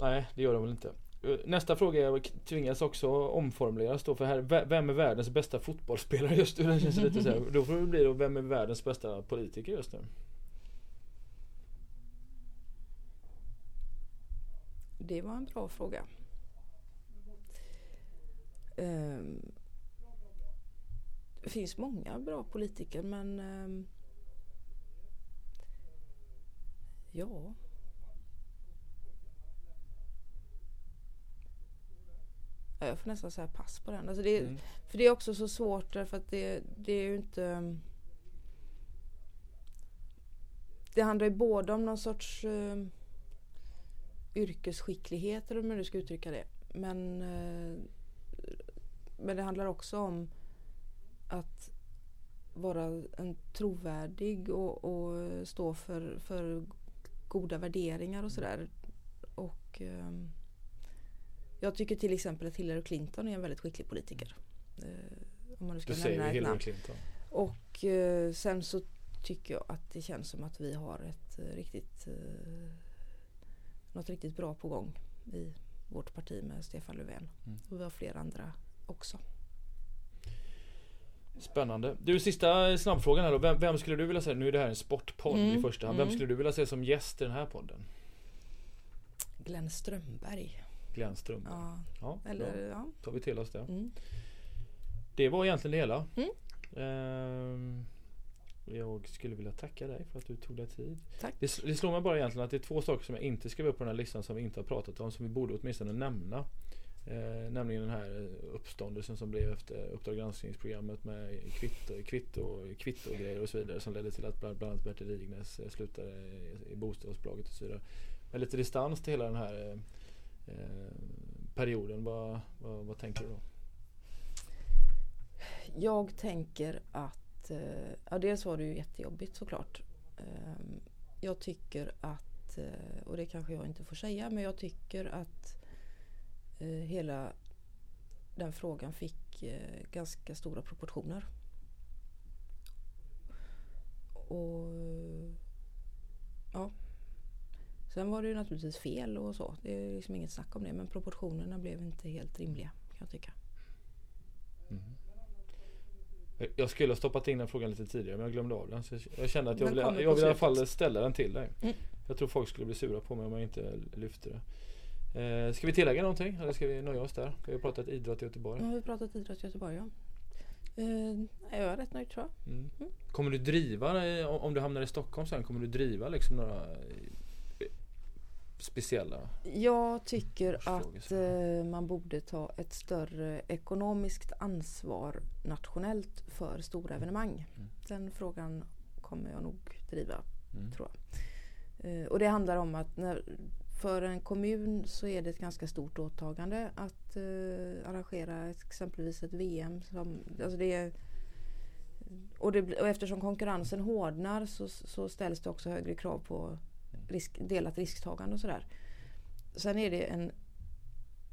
Nej, det gör de väl inte. Eh, nästa fråga tvingas också omformuleras då för här. Vem är världens bästa fotbollsspelare just nu? Den känns lite så här. Då får det bli då, vem är världens bästa politiker just nu? Det var en bra fråga. Ehm, det finns många bra politiker men ehm, ja. Ja, Jag får nästan säga pass på den. Alltså det, Mm. För det är också så svårt därför att det, det är ju inte... Det handlar ju både om någon sorts eh, yrkesskicklighet eller hur nu ska uttrycka det. Men, eh, men det handlar också om att vara en trovärdig och, och stå för, för goda värderingar och sådär. Och ehm, jag tycker till exempel att Hillary Clinton är en väldigt skicklig politiker. Eh, om man nu ska Du säger Hillary namn. Clinton. Och eh, sen så tycker jag att det känns som att vi har ett eh, riktigt något riktigt bra på gång i vårt parti med Stefan Löfven. Mm. Och vi har flera andra också. Spännande. Du, sista snabbfrågan här då. Vem, vem skulle du vilja se? Nu är det här en sportpodd Mm, i första hand. Vem mm. skulle du vilja se som gäst i den här podden? Glenn Strömberg. Glenn Strömberg. Ja, Ja, eller ja. tar vi till oss det. Mm. Det var egentligen det hela. Mm. Ehm, jag skulle vilja tacka dig för att du tog dig tid. Tack. Det, det slår mig bara egentligen att det är två saker som jag inte skrev upp på den här listan som vi inte har pratat om som vi borde åtminstone nämna. Eh, nämligen den här uppståndelsen som blev efter Uppdrag granskningsprogrammet med kvitto, kvitto, kvitto och grejer och så vidare som ledde till att bland, bland annat Bertil Rignes eh, slutade i, bostadsbolaget och så vidare. Med lite distans till hela den här eh, Eh, perioden, vad, vad, vad tänker du då? Jag tänker att, eh, ja dels var det ju jättejobbigt såklart. Ehm, jag tycker att, eh, och det kanske jag inte får säga, men jag tycker att hela den frågan fick ganska stora proportioner. Och ja. Sen var det ju naturligtvis fel och så. Det är liksom inget snack om det. Men proportionerna blev inte helt rimliga kan jag tycka. Jag skulle ha stoppat in den frågan lite tidigare men jag glömde av den. Så jag kände att jag Den vill, kommer på jag vill i alla fall ställa den till dig. Mm. Jag tror folk skulle bli sura på mig om jag inte lyfte det. Eh, ska vi tillägga någonting eller ska vi nöja oss där? Vi har pratat idrott i Göteborg. Har vi pratat idrott i Göteborg ja. Eh, jag är rätt nöjd tror jag. Mm. Mm. Kommer du driva, om du hamnar i Stockholm sen, kommer du driva liksom några speciella? Jag tycker att eh, man borde ta ett större ekonomiskt ansvar nationellt för stora evenemang. Mm. Den frågan kommer jag nog driva Mm. tror jag. Eh, och det handlar om att när, för en kommun så är det ett ganska stort åtagande att eh, arrangera exempelvis ett VM. Som, alltså det är, och, det, och eftersom konkurrensen hårdnar så, så ställs det också högre krav på risk, delat risktagande och sådär. Sen är det en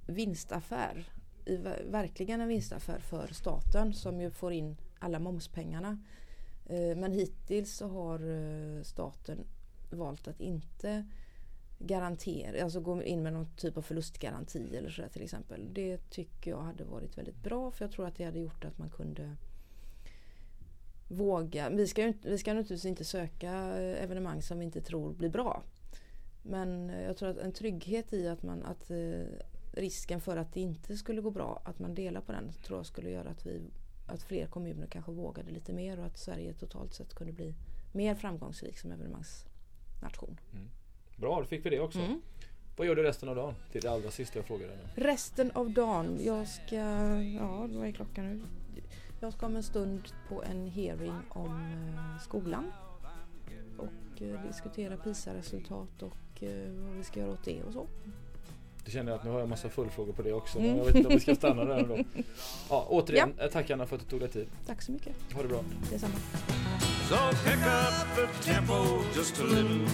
vinstaffär, i, verkligen en vinstaffär för staten som ju får in alla momspengarna. Eh, men hittills så har eh, staten valt att inte garantera, alltså gå in med någon typ av förlustgaranti eller sådär till exempel. Det tycker jag hade varit väldigt bra för jag tror att det hade gjort att man kunde våga. Vi ska, ju vi ska naturligtvis inte söka eh, evenemang som vi inte tror blir bra. Men eh, jag tror att en trygghet i att, man, att eh, risken för att det inte skulle gå bra, att man delar på den, tror jag skulle göra att, vi, att fler kommuner kanske vågade lite mer och att Sverige totalt sett kunde bli mer framgångsrik som evenemangsnation. Bra, då fick vi det också. Mm. Vad gör du resten av dagen? Det är det allra sista jag frågar dig nu. Resten av dagen, jag ska, ja vad är klockan nu? Jag ska om en stund på en hearing om eh, skolan. Och eh, diskutera PISA-resultat och eh, vad vi ska göra åt det och så. Du känner att nu har jag massa följdfrågor på det också. Mm. Men jag vet inte om vi ska stanna där ändå. Ja, återigen, eh, tack Anna för att du tog dig tid. Tack så mycket, Ha det bra. detsamma. So pick up the tempo just a little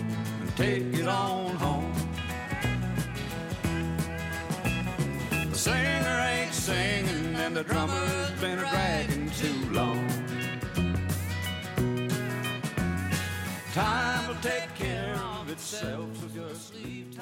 and take it on home. Singer ain't singing and the drummer's been a dragging too long. Time will take care of itself, so just leave.